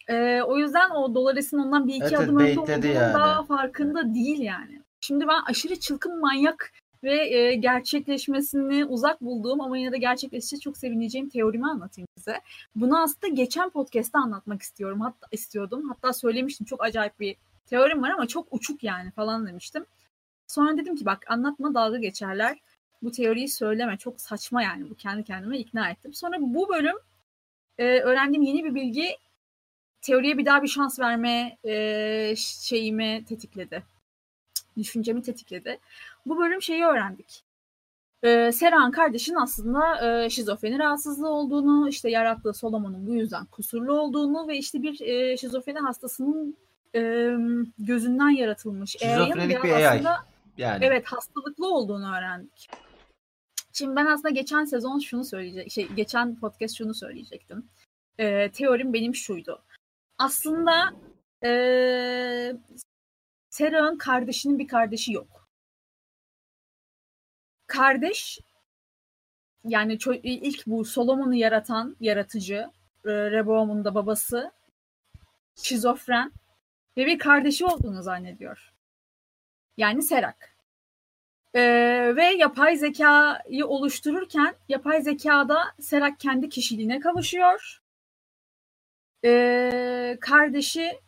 e, o yüzden o Dolores'in ondan bir iki Evet, adım önde olduğunun yani. daha farkında değil yani. Şimdi ben aşırı çılgın manyak ve e, gerçekleşmesini uzak bulduğum ama yine de gerçekleşince çok sevineceğim teorimi anlatayım size. Bunu aslında geçen podcast'ta anlatmak istiyorum. Hatta istiyordum. Hatta söylemiştim çok acayip bir teorim var ama çok uçuk yani falan demiştim. Sonra dedim ki bak anlatma dalga geçerler. Bu teoriyi söyleme çok saçma yani bu kendi kendime ikna ettim. Sonra bu bölüm e, öğrendiğim yeni bir bilgi teoriye bir daha bir şans verme e, şeyimi tetikledi. Düşüncemi tetikledi. Bu bölüm şeyi öğrendik. E, Serhan kardeşin aslında e, şizofreni rahatsızlığı olduğunu, işte yarattığı Solomon'un bu yüzden kusurlu olduğunu ve işte bir e, şizofreni hastasının e, gözünden yaratılmış. Şizofrenik bir AI. aslında Yani. Evet hastalıklı olduğunu öğrendik. Şimdi ben aslında geçen sezon şunu söyleyecek, şey geçen podcast şunu söyleyecektim. Ee, teorim benim şuydu. Aslında ee, Sera'nın kardeşinin bir kardeşi yok. Kardeş yani ilk bu Solomon'u yaratan yaratıcı e, Rehoboam'un da babası şizofren ve bir kardeşi olduğunu zannediyor. Yani Serak. Ee, ve yapay zekayı oluştururken yapay zekada Serak kendi kişiliğine kavuşuyor. Ee, kardeşi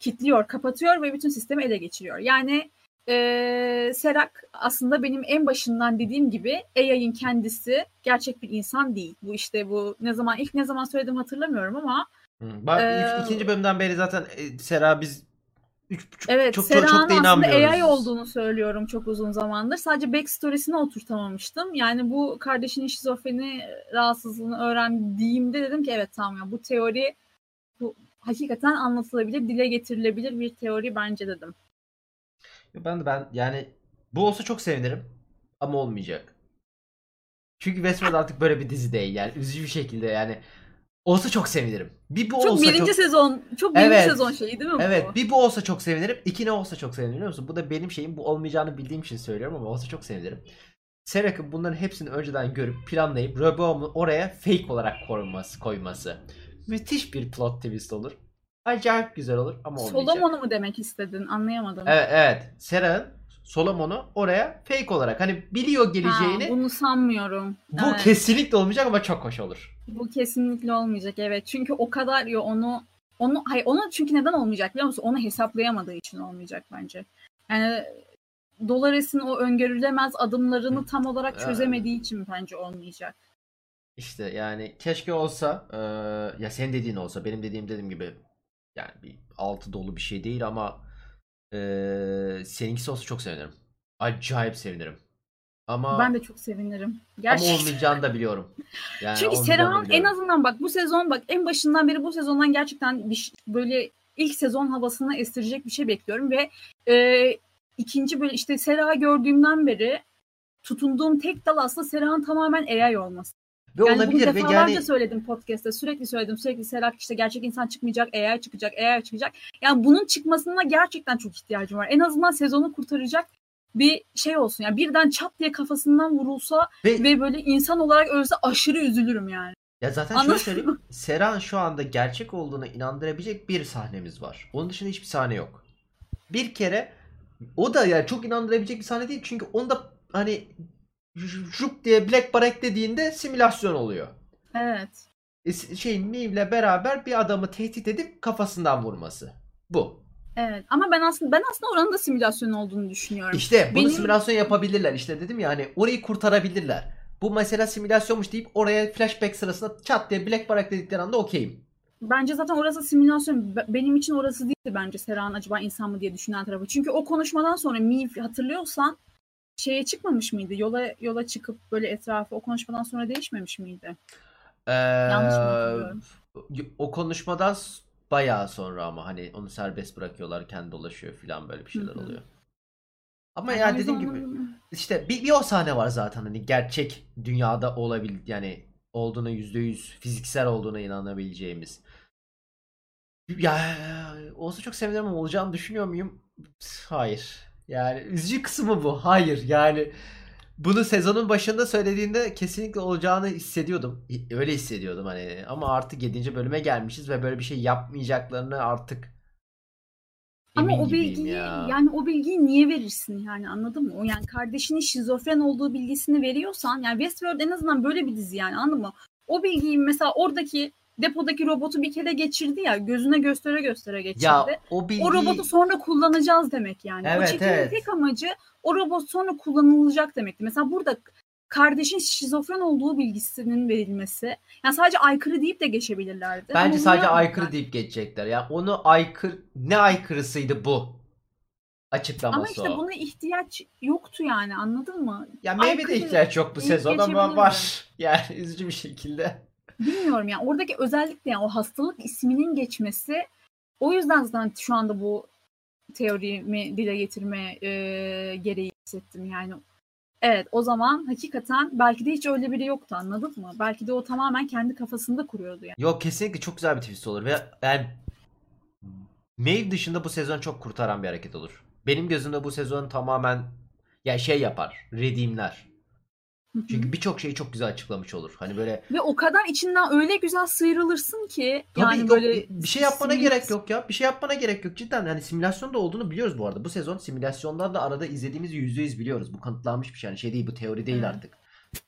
kilitliyor, kapatıyor ve bütün sistemi ele geçiriyor. Yani ee, Serak aslında benim en başından dediğim gibi AI'ın kendisi gerçek bir insan değil. Bu işte bu ne zaman ilk ne zaman söyledim hatırlamıyorum ama. Bak Ee, ilk- ikinci bölümden beri zaten e, Sera biz üç buçuk Evet, çok, çok, çok Sera'nın da inanmıyoruz. AI olduğunu söylüyorum çok uzun zamandır. Sadece backstory'sini oturtamamıştım. Yani bu kardeşinin şizofreni rahatsızlığını öğrendiğimde dedim ki evet tamam ya bu teori bu hakikaten anlatılabilir, dile getirilebilir bir teori bence dedim. Ben de ben yani bu olsa çok sevinirim ama olmayacak. Çünkü Westworld artık böyle bir dizi değil yani üzücü bir şekilde yani olsa çok sevinirim. Bir bu Çok olsa birinci çok sezon, çok birinci Evet. sezon şeyi değil mi Evet bu? bir bu olsa çok sevinirim. iki ne olsa çok sevinirim biliyor musun? Bu da benim şeyim. Bu olmayacağını bildiğim için söylüyorum ama olsa çok sevinirim. Serak'ın bunların hepsini önceden görüp planlayıp Rehoboam'u oraya fake olarak koyması, koyması. Müthiş bir plot twist olur. Acayip güzel olur ama olmayacak. Solomon'u mu demek istedin? Anlayamadım. Evet evet. Sera'nın Solomon'u oraya fake olarak hani biliyor geleceğini. Ha, bunu sanmıyorum. bu Evet. kesinlikle olmayacak ama çok hoş olur. Bu kesinlikle olmayacak evet. Çünkü o kadar ya onu onu hayır onu çünkü neden olmayacak biliyor musun? Onu hesaplayamadığı için olmayacak bence. Yani Dolares'in o öngörülemez adımlarını tam olarak çözemediği için bence olmayacak. İşte yani keşke olsa eee, ya senin dediğin olsa benim dediğim dediğim gibi yani bir altı dolu bir şey değil ama eee seninkisi olsa çok sevinirim. Acayip sevinirim. Ama Ben de çok sevinirim. ama Gerçekten. olmayacağını da biliyorum. Yani Çünkü Serhan en azından bak bu sezon bak en başından beri bu sezondan gerçekten bir, böyle ilk sezon havasını estirecek bir şey bekliyorum ve e, ikinci böyle işte Serha gördüğümden beri tutunduğum tek dal aslında Serhan tamamen AI olması. Ve Yani bunu olabilir ve defalarca yani söyledim podcast'te. Sürekli söyledim. Sürekli Serhat işte gerçek insan çıkmayacak, AI çıkacak, AI çıkacak. Yani bunun çıkmasına gerçekten çok ihtiyacım var. En azından sezonu kurtaracak bir şey olsun. Yani birden çat diye kafasından vurulsa ve, ve böyle insan olarak ölse aşırı üzülürüm yani. ya zaten Anladın şöyle söyleyeyim. Serhan şu anda gerçek olduğuna inandırabilecek bir sahnemiz var. Onun dışında hiçbir sahne yok. Bir kere o da yani çok inandırabilecek bir sahne değil. Çünkü onda hani jup diye Black Bar eklediğinde simülasyon oluyor. Evet. E, şey Neve'le beraber bir adamı tehdit edip kafasından vurması. Bu. Evet. Ama ben aslında ben aslında oranın da simülasyon olduğunu düşünüyorum. İşte bunu Benim- simülasyon yapabilirler. İşte dedim ya hani orayı kurtarabilirler. Bu mesela simülasyonmuş deyip oraya flashback sırasında çat diye Black Bar ekledikleri anda okeyim. Bence zaten orası simülasyon. Be- Benim için orası değildi bence Serhan acaba insan mı diye düşünen tarafı. Çünkü o konuşmadan sonra Mif hatırlıyorsan şeye çıkmamış mıydı? Yola yola çıkıp böyle etrafı o konuşmadan sonra değişmemiş miydi? Ee, Yanlış mı hatırlıyorum? o konuşmadan bayağı sonra ama hani onu serbest bırakıyorlar kendi dolaşıyor filan böyle bir şeyler oluyor. Ama Yani ya dediğim gibi işte bir, bir o sahne var zaten hani gerçek dünyada olabil yani olduğuna yüzde yüz fiziksel olduğuna inanabileceğimiz. Ya olsa çok sevinirim ama olacağını düşünüyor muyum? Hayır. Yani üzücü kısmı bu. Hayır. Yani bunu sezonun başında söylediğinde kesinlikle olacağını hissediyordum. Öyle hissediyordum hani ama artık 7. bölüme gelmişiz ve böyle bir şey yapmayacaklarını artık Ama o bilgiyi ya. yani o bilgiyi niye verirsin yani anladın mı? O yani kardeşinin şizofren olduğu bilgisini veriyorsan yani Westworld en azından böyle bir dizi yani anladın mı? O bilgiyi mesela oradaki depodaki robotu bir kere geçirdi ya gözüne göstere göstere geçirdi. Ya o bilgi O robotu sonra kullanacağız demek yani. Evet, o çekimin evet. tek amacı o robot sonra kullanılacak demekti. Mesela burada kardeşin şizofren olduğu bilgisinin verilmesi. Yani sadece aykırı deyip de geçebilirlerdi. Bence sadece aykırı deyip geçecekler. Ya onu aykırı ne aykırısıydı bu? Açıklaması Ama işte o. buna ihtiyaç yoktu yani anladın mı? Ya maybe de ihtiyaç yok bu sezon ama var. Yani üzücü bir şekilde. Bilmiyorum yani oradaki özellikle yani o hastalık isminin geçmesi o yüzden zaten şu anda bu teorimi dile getirme e, gereği hissettim yani. Evet o zaman hakikaten belki de hiç öyle biri yoktu anladın mı? Belki de o tamamen kendi kafasında kuruyordu yani. Yok kesinlikle çok güzel bir twist olur ve yani Maeve dışında bu sezon çok kurtaran bir hareket olur. Benim gözümde bu sezon tamamen ya şey yapar, redeemler. Çünkü birçok şeyi çok güzel açıklamış olur. Hani böyle Ve o kadar içinden öyle güzel sıyrılırsın ki Tabii yani yok, böyle bir- şey yapmana simülas- gerek yok ya. Bir şey yapmana gerek yok. Cidden hani simülasyonda olduğunu biliyoruz bu arada. Bu sezon simülasyonlarda arada izlediğimizi yüz biliyoruz. Bu kanıtlanmış bir şey. Yani şey değil bu teori değil Evet. artık.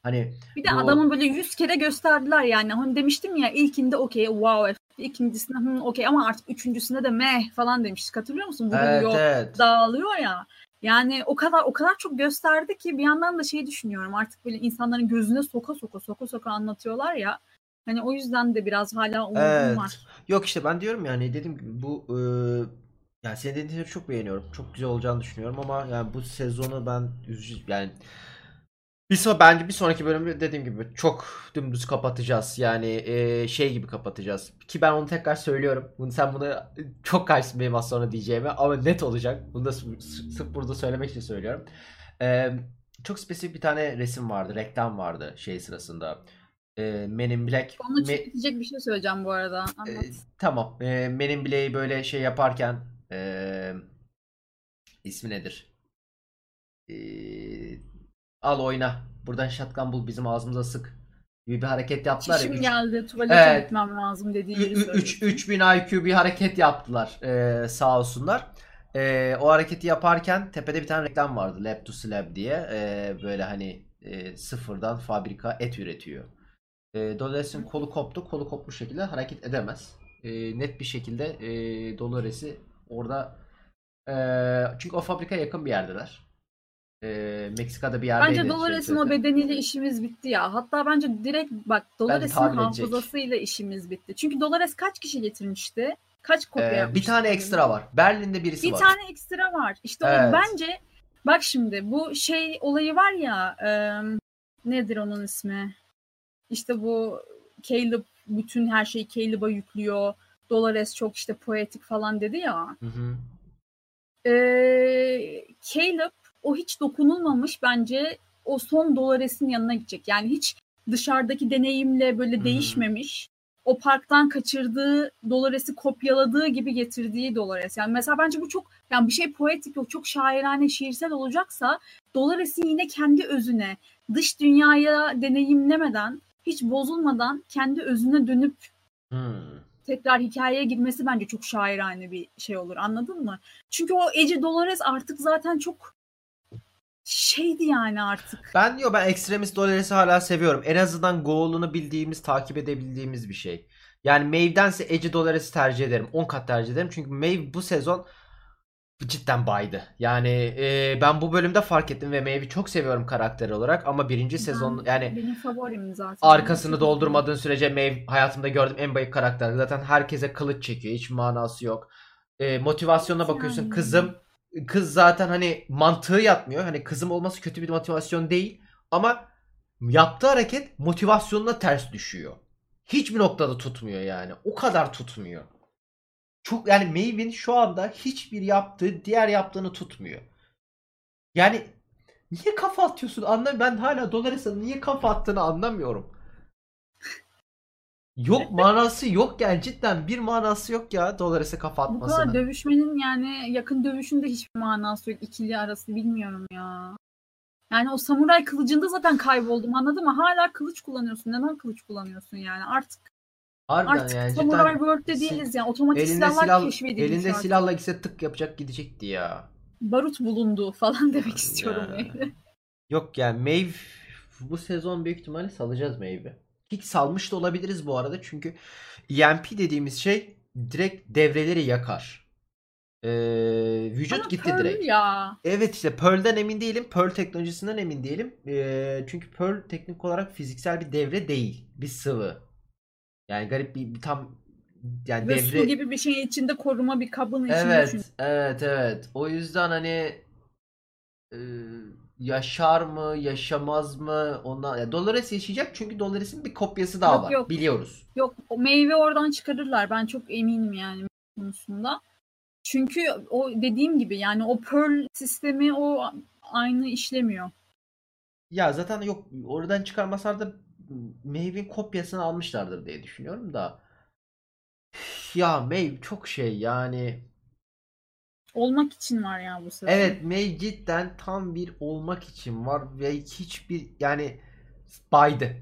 Hani Bir de Bu- adamın böyle yüz kere gösterdiler yani. Hani demiştim ya ilkinde okey wow ikincisinde hı, okey ama artık üçüncüsünde de meh falan demiştik. Hatırlıyor musun? evet Vuruluyor, evet. dağılıyor ya. Yani o kadar o kadar çok gösterdi ki bir yandan da şey düşünüyorum. Artık böyle insanların gözüne soka soka soka soka anlatıyorlar ya. Hani o yüzden de biraz hala umudum Evet. var. Yok işte ben diyorum yani dediğim gibi bu e, yani senin dediğin şeyleri çok beğeniyorum. Çok güzel olacağını düşünüyorum ama yani bu sezonu ben üzücü yani bir so bence bir sonraki bölümü dediğim gibi çok dümdüz kapatacağız. Yani e, şey gibi kapatacağız. Ki ben onu tekrar söylüyorum. Bunu sen bunu çok karşısın benim az sonra diyeceğime ama net olacak. Bunu da sırf burada söylemek için söylüyorum. E, çok spesifik bir tane resim vardı, reklam vardı şey sırasında. E, Men in Black. Onu Me- çekecek bir şey söyleyeceğim bu arada. Anlat. ee, tamam. Ee, Men in Black'i böyle şey yaparken ee, ismi nedir? Ee, al oyna. Buradan shotgun bul bizim ağzımıza sık. gibi bir hareket yaptılar. Çişim ya. geldi tuvalete Evet. gitmem lazım dediği Ü- yeri ü- söylüyor. üç- 3000 IQ bir hareket yaptılar ee, sağ olsunlar. Ee, o hareketi yaparken tepede bir tane reklam vardı. Lab to Slab diye. Ee, böyle hani e, sıfırdan fabrika et üretiyor. Ee, Dolores'in kolu koptu. Kolu kopmuş şekilde hareket edemez. Ee, net bir şekilde e, Dolores'i orada e, çünkü o fabrikaya yakın bir yerdeler. Ee, Meksika'da bir yerdeydi. Bence şey o söyledi. bedeniyle işimiz bitti ya. Hatta bence direkt bak edecek. hafızasıyla işimiz bitti. Çünkü Dolores kaç kişi getirmişti? Kaç kopya Ee, bir yapmıştı? tane ekstra var. Berlin'de birisi Bir var. tane ekstra var. İşte Evet. o bence bak şimdi bu şey olayı var ya e, nedir onun ismi? İşte bu Caleb bütün her şeyi Caleb'a yüklüyor. Dolores çok işte poetik falan dedi ya. Hı hı. Ee, Caleb o hiç dokunulmamış bence o son Dolores'in yanına gidecek. Yani hiç dışarıdaki deneyimle böyle hı. değişmemiş. O parktan kaçırdığı Dolores'i kopyaladığı gibi getirdiği Dolores. Yani mesela bence bu çok yani bir şey poetik yok çok şairane şiirsel olacaksa Dolores'in yine kendi özüne dış dünyaya deneyimlemeden hiç bozulmadan kendi özüne dönüp Hmm. tekrar hikayeye girmesi bence çok şairane bir şey olur anladın mı? Çünkü o Ece Dolores artık zaten çok şeydi yani artık. Ben diyor ben Extremis Dolores'i hala seviyorum. En azından goal'unu bildiğimiz, takip edebildiğimiz bir şey. Yani Maeve'dense Ece Dolores'i tercih ederim. 10 kat tercih ederim. Çünkü Maeve bu sezon cidden baydı. Yani e, ben bu bölümde fark ettim ve Maeve'i çok seviyorum karakter olarak ama birinci sezon Ben- yani benim favorim zaten. arkasını doldurmadığın sürece Maeve hayatımda gördüğüm en bayık karakter. Zaten herkese kılıç çekiyor. Hiç manası yok. E, motivasyonuna bakıyorsun. Yani. Kızım kız zaten hani mantığı yatmıyor. Hani kızım olması kötü bir motivasyon değil. Ama yaptığı hareket motivasyonuna ters düşüyor. Hiçbir noktada tutmuyor yani. O kadar tutmuyor. Çok yani Maeve'in şu anda hiçbir yaptığı diğer yaptığını tutmuyor. Yani niye kafa atıyorsun? Anlam ben hala Dolores'e niye kafa attığını anlamıyorum. Yok manası yok yani cidden bir manası yok ya Dolores'e kafa Bu kadar atmasının. dövüşmenin yani yakın dövüşünde hiçbir manası yok. İkili arası bilmiyorum ya. Yani o samuray kılıcında zaten kayboldum anladın mı? Hala kılıç kullanıyorsun. Neden kılıç kullanıyorsun yani? Artık Harbiden artık yani samuray cidden World'de si- değiliz yani. Otomatik elinde silahlar silah keşfedilmiş elinde artık. silahla gitse tık yapacak gidecekti ya. Barut bulundu falan demek istiyorum Ya. yani. Yok yani Maeve bu sezon büyük ihtimalle salacağız Maeve'i. Hiç salmış da olabiliriz bu arada çünkü EMP dediğimiz şey direkt devreleri yakar. Ee, vücut Ama gitti Pearl direkt. ya. Evet işte Pearl'den emin değilim. Pearl teknolojisinden emin değilim. Ee, çünkü Pearl teknik olarak fiziksel bir devre değil. Bir sıvı. Yani garip bir, bir tam yani Ve devre su gibi bir şeyin içinde koruma bir kabın içinde Evet, düşün. evet, evet. O yüzden hani e, yaşar mı, yaşamaz mı? Ondan ya Dolores yaşayacak çünkü Dolores'in bir kopyası daha Yok, var. yok. Biliyoruz. Yok o meyve oradan çıkarırlar. Ben çok eminim yani konusunda. Çünkü o dediğim gibi yani o Pearl sistemi o aynı işlemiyor. Ya zaten yok oradan çıkarmasalar da Maeve'in kopyasını almışlardır diye düşünüyorum da. Ya Maeve çok şey yani. Olmak için var ya bu sefer. Evet Maeve cidden tam bir olmak için var ve hiçbir yani baydı.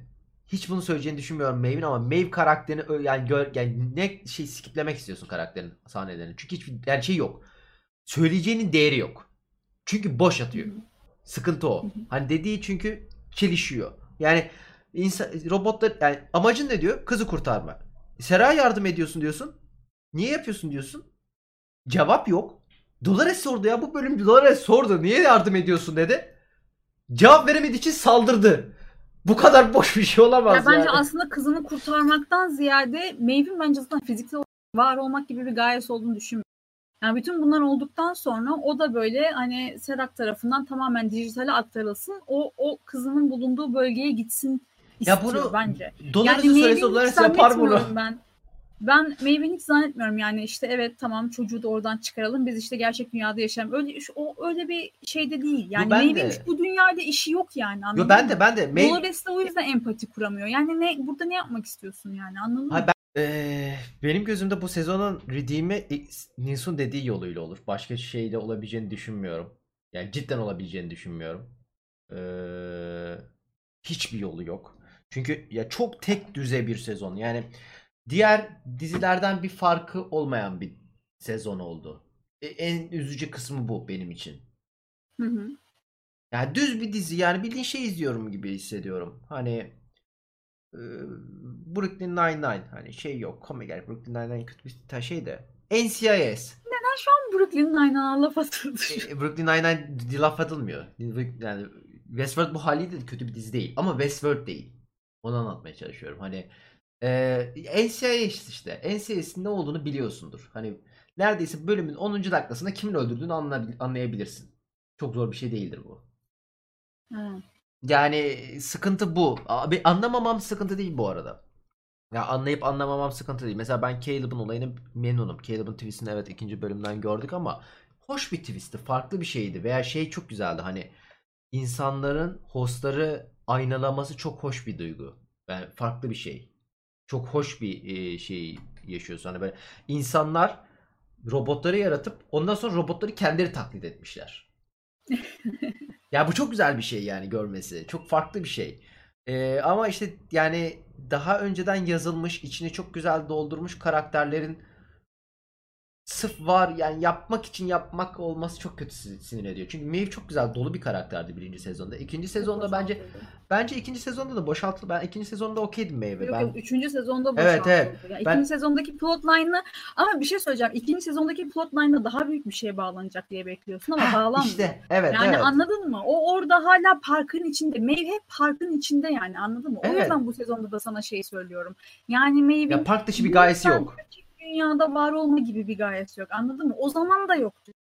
Hiç bunu söyleyeceğini düşünmüyorum Maeve'in ama Maeve karakterini yani gör yani ne şey skiplemek istiyorsun karakterin sahnelerini. Çünkü hiçbir yani şey yok. Söyleyeceğinin değeri yok. Çünkü boş atıyor. Sıkıntı o. Hani dediği çünkü çelişiyor. Yani insan robotlar yani amacın ne diyor? Kızı kurtarma. Sera'ya yardım ediyorsun diyorsun. Niye yapıyorsun diyorsun. Cevap yok. Dolores sordu ya bu bölüm Dolores sordu. Niye yardım ediyorsun dedi. Cevap veremediği için saldırdı. Bu kadar boş bir şey olamaz Ya bence yani. aslında kızını kurtarmaktan ziyade Maeve'in bence zaten fiziksel var olmak gibi bir gayesi olduğunu düşünmüyorum. Yani bütün bunlar olduktan sonra o da böyle hani Serak tarafından tamamen dijitale aktarılsın. O o kızının bulunduğu bölgeye gitsin Ya istiyor bunu bence. Dolores'e Maeve'in söylese Dolores yapar bunu. Ben ben Maeve'in hiç zannetmiyorum yani işte evet tamam çocuğu da oradan çıkaralım biz işte gerçek dünyada yaşayalım. Öyle o öyle bir şeyde değil. Yani de. hiç bu dünyada işi yok yani anladın Yo ben mı? de ben de Maeve Dolores de o yüzden empati kuramıyor. Yani ne burada ne yapmak istiyorsun yani anladın mı? Hayır, ben, Ee, benim gözümde bu sezonun redeem'i Nils'un dediği yoluyla olur. Başka şeyle olabileceğini düşünmüyorum. Yani cidden olabileceğini düşünmüyorum. Ee, hiçbir yolu yok. Çünkü ya çok tek düze bir sezon. Yani diğer dizilerden bir farkı olmayan bir sezon oldu. E, en üzücü kısmı bu benim için. Hı hı. Yani düz bir dizi yani bildiğin şey izliyorum gibi hissediyorum. Hani e, Brooklyn Nine-Nine hani şey yok. Komik yani Brooklyn Nine-Nine kötü bir şey de. NCIS. Brooklyn Nine-Nine'a laf atıldı. E, Brooklyn Nine-Nine laf atılmıyor. Yani Westworld bu haliyle de kötü bir dizi değil. Ama Westworld değil. Onu anlatmaya çalışıyorum. Hani e, NCIS işte. NCIS'in ne olduğunu biliyorsundur. Hani neredeyse bölümün 10. dakikasında kimin öldürdüğünü anlayabil- anlayabilirsin. Çok zor bir şey değildir bu. Ha. Yani sıkıntı bu. Abi anlamamam sıkıntı değil bu arada. Ya anlayıp anlamamam sıkıntı değil. Mesela ben Caleb'ın olayını memnunum. Caleb'ın twistini evet ikinci bölümden gördük ama hoş bir twistti. Farklı bir şeydi. Veya şey çok güzeldi. Hani insanların hostları aynalaması çok hoş bir duygu. Yani farklı bir şey. Çok hoş bir e, şey yaşıyorsun. Hani böyle insanlar robotları yaratıp ondan sonra robotları kendileri taklit etmişler. Ya bu çok güzel bir şey yani görmesi. Çok farklı bir şey. Ee, ama işte yani daha önceden yazılmış, içini çok güzel doldurmuş karakterlerin sırf var yani yapmak için yapmak olması çok kötü sin- sinir ediyor. Çünkü Maeve çok güzel dolu bir karakterdi birinci sezonda. İkinci sezonda bence bence ikinci sezonda da boşaltıldı. Ben ikinci sezonda okeydim Maeve'e. Yok Ben yok üçüncü sezonda Evet, boşaltıldı. evet. Yani Ben- ikinci sezondaki plotline'ı ama bir şey söyleyeceğim. İkinci sezondaki plotline'da daha büyük bir şeye bağlanacak diye bekliyorsun ama bağlanmıyor. işte evet yani evet. anladın mı? O orada hala parkın içinde. Maeve hep parkın içinde yani anladın mı? O Evet. yüzden bu sezonda da sana şey söylüyorum. Yani Maeve'in Ya park dışı bir gayesi yok. gerçek dünyada var olma gibi bir gayesi yok. Anladın mı? O zaman da yoktu.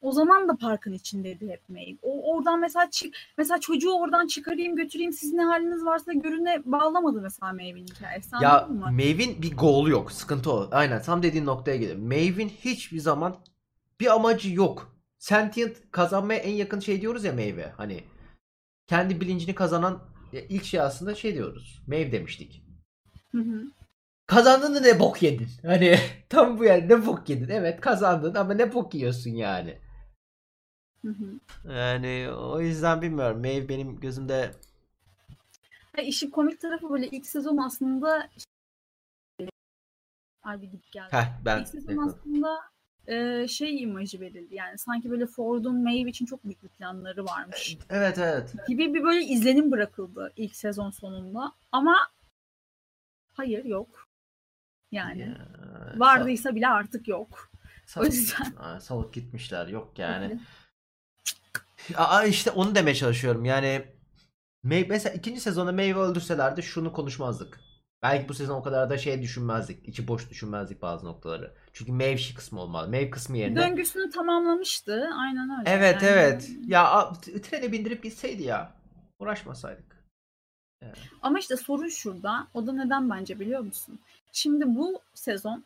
O zaman da parkın içindeydi hep Maeve. O oradan mesela çık, mesela çocuğu oradan çıkarayım götüreyim siz ne haliniz varsa görüne bağlamadı mesela Maeve'in hikayesi. Ya? Maeve'in bir goal'u yok. Sıkıntı o. Aynen tam dediğin noktaya geliyor. Maeve'in hiçbir zaman bir amacı yok. Sentient kazanmaya en yakın şey diyoruz ya Maeve. Hani kendi bilincini kazanan ilk şey aslında şey diyoruz. Maeve demiştik. Hı hı. Kazandın da ne bok yedin. Hani tam bu yani ne bok yedin. Evet kazandın ama ne bok yiyorsun yani. Hı hı. Yani o yüzden bilmiyorum. Maeve benim gözümde Ha, işin komik tarafı böyle ilk sezon aslında Ay bir gidip geldi. Heh ben İlk sezon aslında e, şey imajı verildi. Yani sanki böyle Ford'un Maeve için çok büyük bir planları varmış Evet evet. gibi bir böyle izlenim bırakıldı ilk sezon sonunda. Ama hayır yok. Yani Ya, vardıysa bile artık yok. sa- o yüzden. Aa, salıp gitmişler. Yok yani. Evet. Aa işte onu demeye çalışıyorum. Yani May mesela ikinci sezonda Meyve öldürselerdi şunu konuşmazdık. Belki bu sezon o kadar da şey düşünmezdik. içi boş düşünmezdik bazı noktaları. Çünkü Maeve kısmı olmalı. Maeve kısmı yerine. Döngüsünü tamamlamıştı. Aynen öyle. Evet Yani- evet. Ya trene bindirip gitseydi ya. Uğraşmasaydık. Ama işte sorun şurada. O da neden bence biliyor musun? Şimdi bu sezon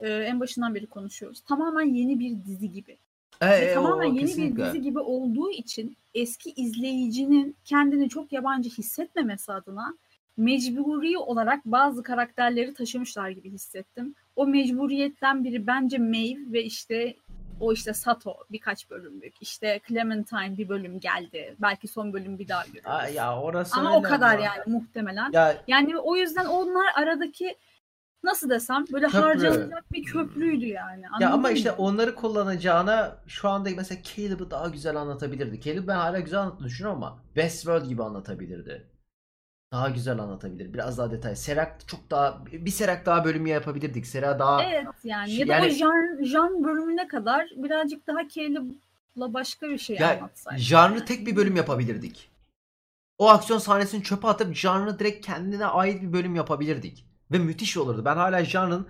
e, en başından beri konuşuyoruz. Tamamen yeni bir dizi gibi. E, e, tamamen o yeni kesinlikle. bir dizi gibi olduğu için eski izleyicinin kendini çok yabancı hissetmemesi adına mecburi olarak bazı karakterleri taşımışlar gibi hissettim. O mecburiyetten biri bence Maeve ve işte o işte Sato birkaç bölümlük. İşte Clementine bir bölüm geldi. Belki son bölüm bir daha görürüz. Aa, ya orası Ama o kadar ama. yani muhtemelen. Ya Yani o yüzden onlar aradaki nasıl desem böyle Köprü. harcanacak bir köprüydü yani. Ya ama işte mı? onları kullanacağına şu anda mesela Caleb'ı daha güzel anlatabilirdi. Caleb ben hala güzel anlattığını düşünüyorum ama Westworld gibi anlatabilirdi. Daha güzel anlatabilir. Biraz daha detay. Serak çok daha bir Serak daha bölümü yapabilirdik. Sera daha Evet yani ya da yani- o jan, jan bölümüne kadar birazcık daha Caleb'la başka bir şey ya anlatsaydı. janrı tek bir bölüm yapabilirdik. O aksiyon sahnesini çöpe atıp janrı direkt kendine ait bir bölüm yapabilirdik. Ve müthiş olurdu. Ben hala janrın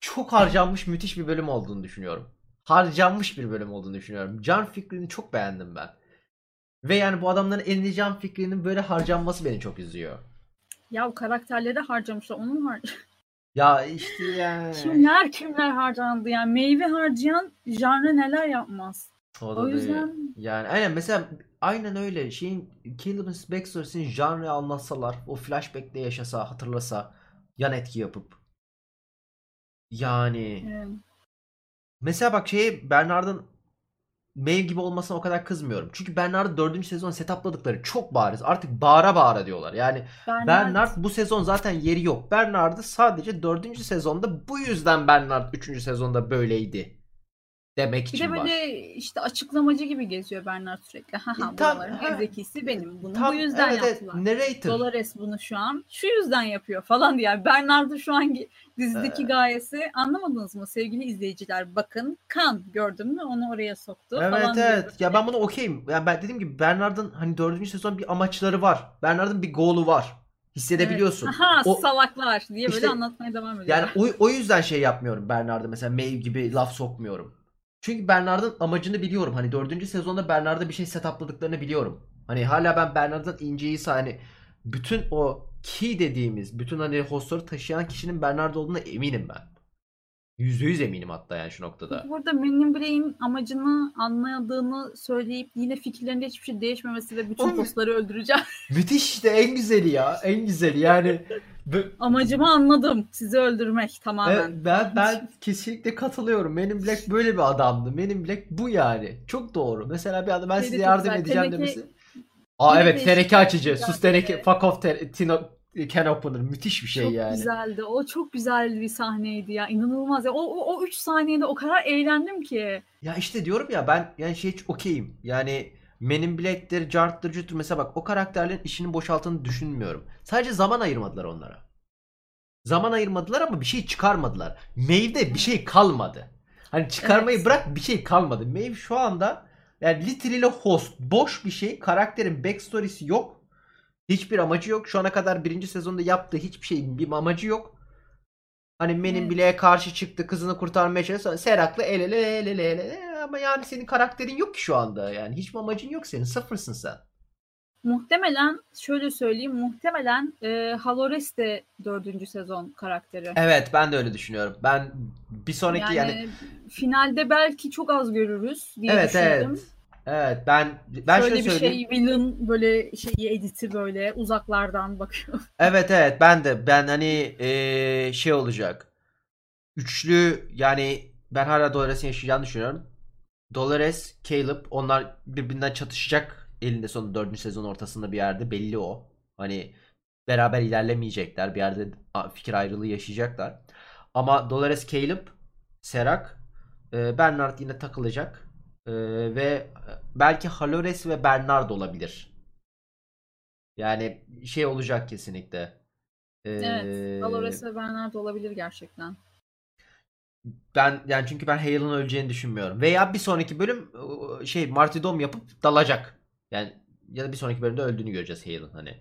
çok harcanmış müthiş bir bölüm olduğunu düşünüyorum. Harcanmış bir bölüm olduğunu düşünüyorum. Can fikrini çok beğendim ben. Ve yani bu adamların can fikrinin böyle harcanması beni çok üzüyor. Ya o karakterleri harcamışlar. Onun har Ya işte yani. kimler kimler harcandı yani meyve harcayan janrı neler yapmaz. O O değil. yüzden Yani aynen mesela aynen öyle şeyin Caleb'in backstory'sini janrı anlatsalar o flashback'te yaşasa hatırlasa yan etki yapıp yani e, mesela bak şey Bernard'ın Maeve gibi olmasına o kadar kızmıyorum. Çünkü Bernard'ı 4. sezon setupladıkları çok bariz. Artık bağıra bağıra diyorlar. Yani Bernard, Bernard bu sezon zaten yeri yok. Bernard'ı sadece 4. sezonda bu yüzden Bernard 3. sezonda böyleydi demek bir için de var. böyle işte açıklamacı gibi geziyor Bernard sürekli. Haha E, tam- buraların ha. en zekisi benim. Bunu Tam- bu yüzden evet, evet, yaptılar. narrator. Dolores bunu şu an şu yüzden yapıyor falan diye. Yani Bernard'ın şu anki dizideki Ee. gayesi anlamadınız mı sevgili izleyiciler? Bakın kan gördün mü onu oraya soktu Evet falan evet. diyor. Ya ben bunu okeyim. Yani ben dediğim gibi Bernard'ın hani 4. sezon bir amaçları var. Bernard'ın bir goal'u var. Hissedebiliyorsun. Evet. Aha O- salaklar diye böyle İşte- anlatmaya devam ediyor. Yani o, o yüzden şey yapmıyorum Bernard'a mesela Maeve gibi laf sokmuyorum. Çünkü Bernard'ın amacını biliyorum. Hani 4. sezonda Bernard'a bir şey setupladıklarını biliyorum. Hani hala ben Bernard'ın inceyi hani bütün o key dediğimiz bütün hani hostları taşıyan kişinin Bernard olduğuna eminim ben. Yüzde yüz eminim hatta yani şu noktada. Burada Men in Black'in amacını anladığını söyleyip yine fikirlerinde hiçbir şey değişmemesi ve bütün Oğlum- postları öldüreceğim. Müthiş işte en güzeli ya. En güzeli yani. Amacımı anladım. Sizi öldürmek tamamen. Evet, ben ben kesinlikle katılıyorum. Menin Black böyle bir adamdı. Menin Black bu yani. Çok doğru. Mesela bir adam ben size çok yardım edeceğim demesi. Aa evet teneke açıcı. Sus teneke. Fuck off tino, can opener. Müthiş bir şey çok yani. güzeldi. O çok güzel bir sahneydi ya. İnanılmaz ya. O, o, o üç saniyede o kadar eğlendim ki. Ya işte diyorum ya ben yani şey hiç okeyim. Yani Men in Black'tir, Jart'tır, Jut'tur. Mesela bak o karakterlerin işinin boşalttığını düşünmüyorum. Sadece zaman ayırmadılar onlara. Zaman ayırmadılar ama bir şey çıkarmadılar. Maeve'de bir şey kalmadı. Hani çıkarmayı Evet. bırak bir şey kalmadı. Maeve şu anda yani literally host. Boş bir şey. Karakterin backstory'si yok. Hiçbir amacı yok. Şu ana kadar birinci sezonda yaptığı hiçbir şeyin bir amacı yok. Hani Men'in Evet. bile karşı çıktı kızını kurtarmaya çalıştı. Serak'la el ele el ele el ele. Ama yani senin karakterin yok ki şu anda. Yani hiçbir amacın yok senin. Sıfırsın sen. Muhtemelen şöyle söyleyeyim. Muhtemelen e, Halores de dördüncü sezon karakteri. Evet ben de öyle düşünüyorum. Ben bir sonraki yani, yani, finalde belki çok az görürüz diye evet düşündüm. evet. Evet ben ben Şöyle şöyle bir söyleyeyim. şey villain böyle şeyi editi böyle uzaklardan bakıyor. Evet evet ben de ben hani eee, şey olacak. Üçlü yani ben hala Dolores'in yaşayacağını düşünüyorum. Dolores, Caleb onlar birbirinden çatışacak elinde sonunda dördüncü sezon ortasında bir yerde belli o. Hani beraber ilerlemeyecekler. Bir yerde fikir ayrılığı yaşayacaklar. Ama Dolores, Caleb, Serak, e, Bernard yine takılacak. E, ve belki Halores ve Bernard olabilir. Yani şey olacak kesinlikle. E, Evet. Halores ve Bernard olabilir gerçekten. Ben yani çünkü ben Hale'ın öleceğini düşünmüyorum. Veya bir sonraki bölüm ıı, şey martyrdom yapıp dalacak. Yani ya da bir sonraki bölümde öldüğünü göreceğiz Hale'ın hani.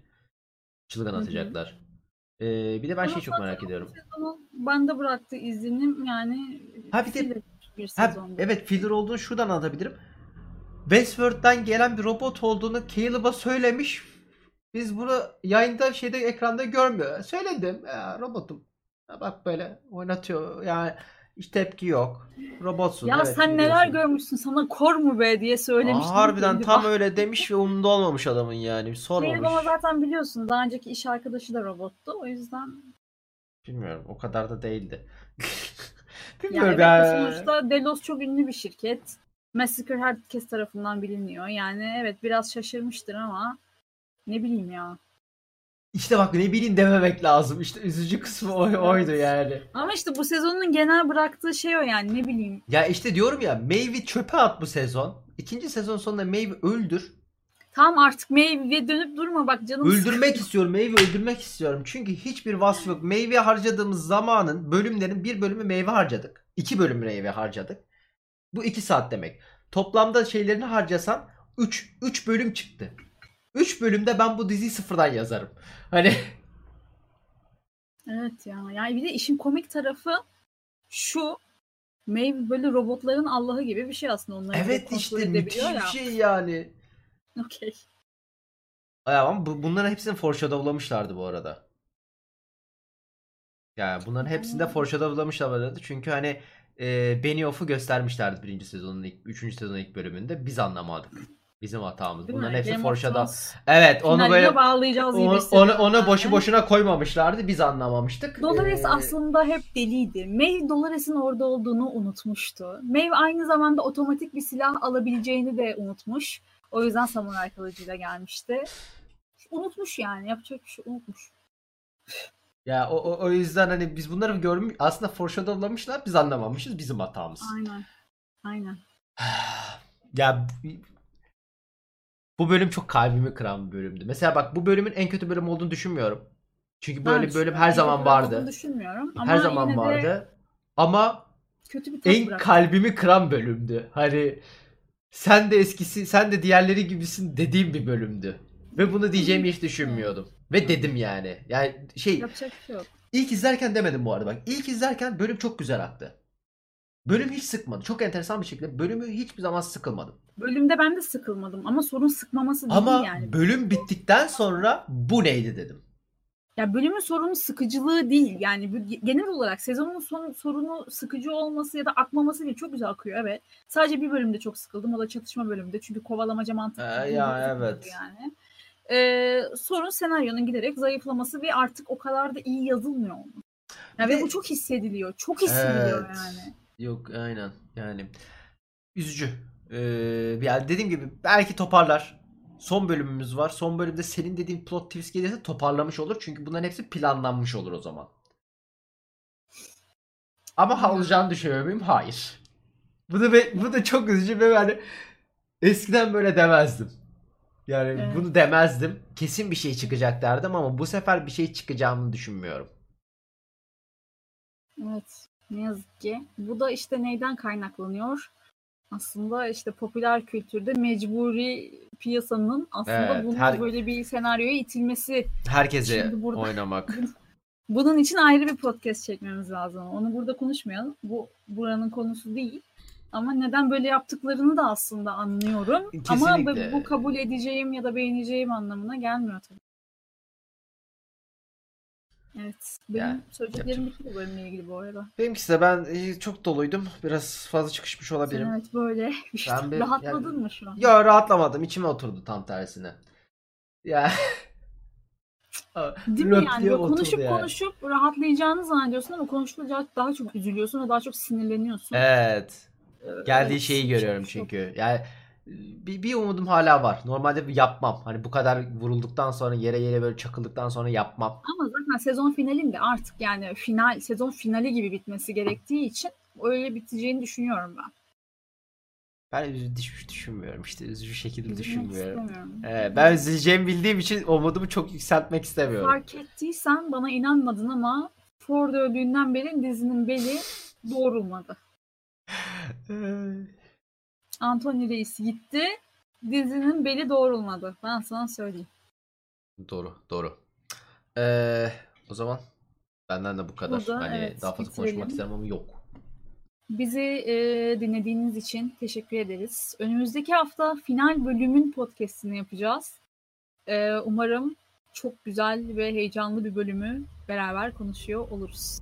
Çılgın atacaklar. Ee, bir de ben şeyi çok merak ediyorum. Bende bıraktığı izlenim yani Ha bir de- bir Ha, evet filler olduğunu şuradan anlatabilirim. Westworld'dan gelen bir robot olduğunu Caleb'a söylemiş. Biz bunu yayında şeyde ekranda görmüyor. Söyledim. Ya, robotum. Ya, bak böyle oynatıyor. Yani hiç tepki yok. Robotsun. Ya evet, sen neler biliyorsun. görmüşsün sana kor mu be diye söylemiştim. Aa, harbiden Şimdi tam öyle demiş ve umurunda olmamış adamın yani. Sormamış. ama zaten biliyorsun daha önceki iş arkadaşı da robottu. O yüzden Bilmiyorum o kadar da değildi. yani Bilmiyorum evet, ya. sonuçta Delos çok ünlü bir şirket. Massacre herkes tarafından biliniyor. Yani evet biraz şaşırmıştır ama ne bileyim ya. İşte bak ne bileyim dememek lazım. İşte üzücü kısmı o- oydu yani. Ama işte bu sezonun genel bıraktığı şey o yani ne bileyim. Ya işte diyorum ya Maeve'i çöpe at bu sezon. İkinci sezon sonunda Maeve öldür. Tamam artık Maeve'ye dönüp durma bak canım Öldürmek istiyorum. Maeve'i öldürmek istiyorum. Çünkü hiçbir vasfı yok. Maeve'ye harcadığımız zamanın bölümlerin bir bölümü Maeve harcadık. İki bölüm Maeve harcadık. Bu iki saat demek. Toplamda şeylerini harcasan 3 3 bölüm çıktı. 3 bölümde ben bu diziyi sıfırdan yazarım. Hani Evet ya. Yani bir de işin komik tarafı şu. Maeve böyle robotların Allah'ı gibi bir şey aslında. Onları evet işte müthiş bir ya. şey yani. Okey. Ama bu, bunların hepsini foreshadowlamışlardı bu arada. Yani bunların hepsinde foreshadowlamışlardı. Çünkü hani e, Benioff'u göstermişlerdi birinci sezonun ilk, üçüncü sezonun ilk bölümünde. Biz anlamadık. Bizim hatamız. Bunların hepsi. Thrones Evet onu finaline böyle bağlayacağız gibi onu, onu, onu boşu boşuna koymamışlardı. Biz anlamamıştık. Dolores Ee, aslında hep deliydi. Maeve Dolores'in orada olduğunu unutmuştu. Maeve aynı zamanda otomatik bir silah alabileceğini de unutmuş. O yüzden samuray kılıcıyla gelmişti. Unutmuş yani. Yapacak bir şey unutmuş. Ya o, o, o yüzden hani biz bunları görmüş aslında foreshadowlamışlar biz anlamamışız bizim hatamız. Aynen. Aynen. ya bu- bölüm çok kalbimi kıran bir bölümdü. Mesela bak bu bölümün en kötü bölüm olduğunu düşünmüyorum. Çünkü böyle bir bölüm her zaman vardı. Düşünmüyorum. Ama Her zaman de vardı. Ama kötü bir en bıraktı. kalbimi kıran bölümdü. Hani sen de eskisi, sen de diğerleri gibisin dediğim bir bölümdü. Ve bunu diyeceğimi hiç düşünmüyordum. Ve dedim yani. Yani şey Yapacak şey yok. ilk izlerken demedim bu arada bak. İlk izlerken bölüm çok güzel aktı. Bölüm hiç sıkmadı. Çok enteresan bir şekilde bölümü hiçbir zaman sıkılmadım. Bölümde ben de sıkılmadım ama sorun sıkmaması değil Ama yani. bölüm bittikten sonra bu neydi dedim. Ya bölümün sorunu sıkıcılığı değil. Yani genel olarak sezonun son, sorunu sıkıcı olması ya da akmaması değil. Çok güzel akıyor evet. Sadece bir bölümde çok sıkıldım. O da çatışma bölümünde. Çünkü kovalamaca mantığı. Ee, ya, evet. Yani. Ee, sorun senaryonun giderek zayıflaması ve artık o kadar da iyi yazılmıyor Bir ve de- bu çok hissediliyor. Çok hissediliyor Evet. yani. Yok aynen yani üzücü. Ee, yani dediğim gibi belki toparlar. Son bölümümüz var. Son bölümde senin dediğin plot twist gelirse toparlamış olur. Çünkü bunların hepsi planlanmış olur o zaman. Ama ha olacağını düşünüyor muyum? Hayır. Bu da, be- bu da çok üzücü ve yani eskiden böyle demezdim. Yani Evet. bunu demezdim. Kesin bir şey çıkacak derdim ama bu sefer bir şey çıkacağını düşünmüyorum. Evet. Ne yazık ki. Bu da işte neyden kaynaklanıyor? Aslında işte popüler kültürde mecburi piyasanın aslında Evet, bunun her- böyle bir senaryoya itilmesi. Herkese burada- oynamak. Bunun için ayrı bir podcast çekmemiz lazım. Onu burada konuşmayalım. Bu buranın konusu değil. Ama neden böyle yaptıklarını da aslında anlıyorum. Ama Kesinlikle. bu- bu kabul edeceğim ya da beğeneceğim anlamına gelmiyor tabii. Evet. Benim Yani, söyleyeceklerim bitti bu bölümle ilgili bu arada. Benimkisi de ben e, çok doluydum. Biraz fazla çıkışmış olabilirim. Sen evet böyle işte Ben bir- rahatladın yani- mı şu an? Ya rahatlamadım. içime oturdu tam tersine. Ya. Değil mi yani? Böyle konuşup yani. konuşup rahatlayacağını zannediyorsun ama konuşunca daha çok üzülüyorsun ve daha çok sinirleniyorsun. Evet. Ee, Geldiği evet, şeyi görüyorum çok- çünkü. Yani bir, bir umudum hala var. Normalde yapmam. Hani bu kadar vurulduktan sonra yere yere böyle çakıldıktan sonra yapmam. Ama zaten sezon finalinde artık yani final sezon finali gibi bitmesi gerektiği için öyle biteceğini düşünüyorum ben. Ben üzü, düş- düşünmüyorum işte. Üzücü şekilde Üzülmek düşünmüyorum. Ee, ben üzüleceğimi bildiğim için umudumu çok yükseltmek istemiyorum. Fark ettiysen bana inanmadın ama Ford öldüğünden beri dizinin beli doğrulmadı. Anthony Reis gitti. Dizinin beli doğrulmadı. Ben sana söyleyeyim. Doğru, doğru. Ee, o zaman benden de bu kadar. Burada, hani evet, daha fazla bitirelim. konuşmak isterim ama yok. Bizi e, dinlediğiniz için teşekkür ederiz. Önümüzdeki hafta final bölümün podcastini yapacağız. E, umarım çok güzel ve heyecanlı bir bölümü beraber konuşuyor oluruz.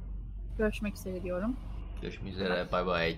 Görüşmek üzere diyorum. Görüşmek üzere. Bay bay.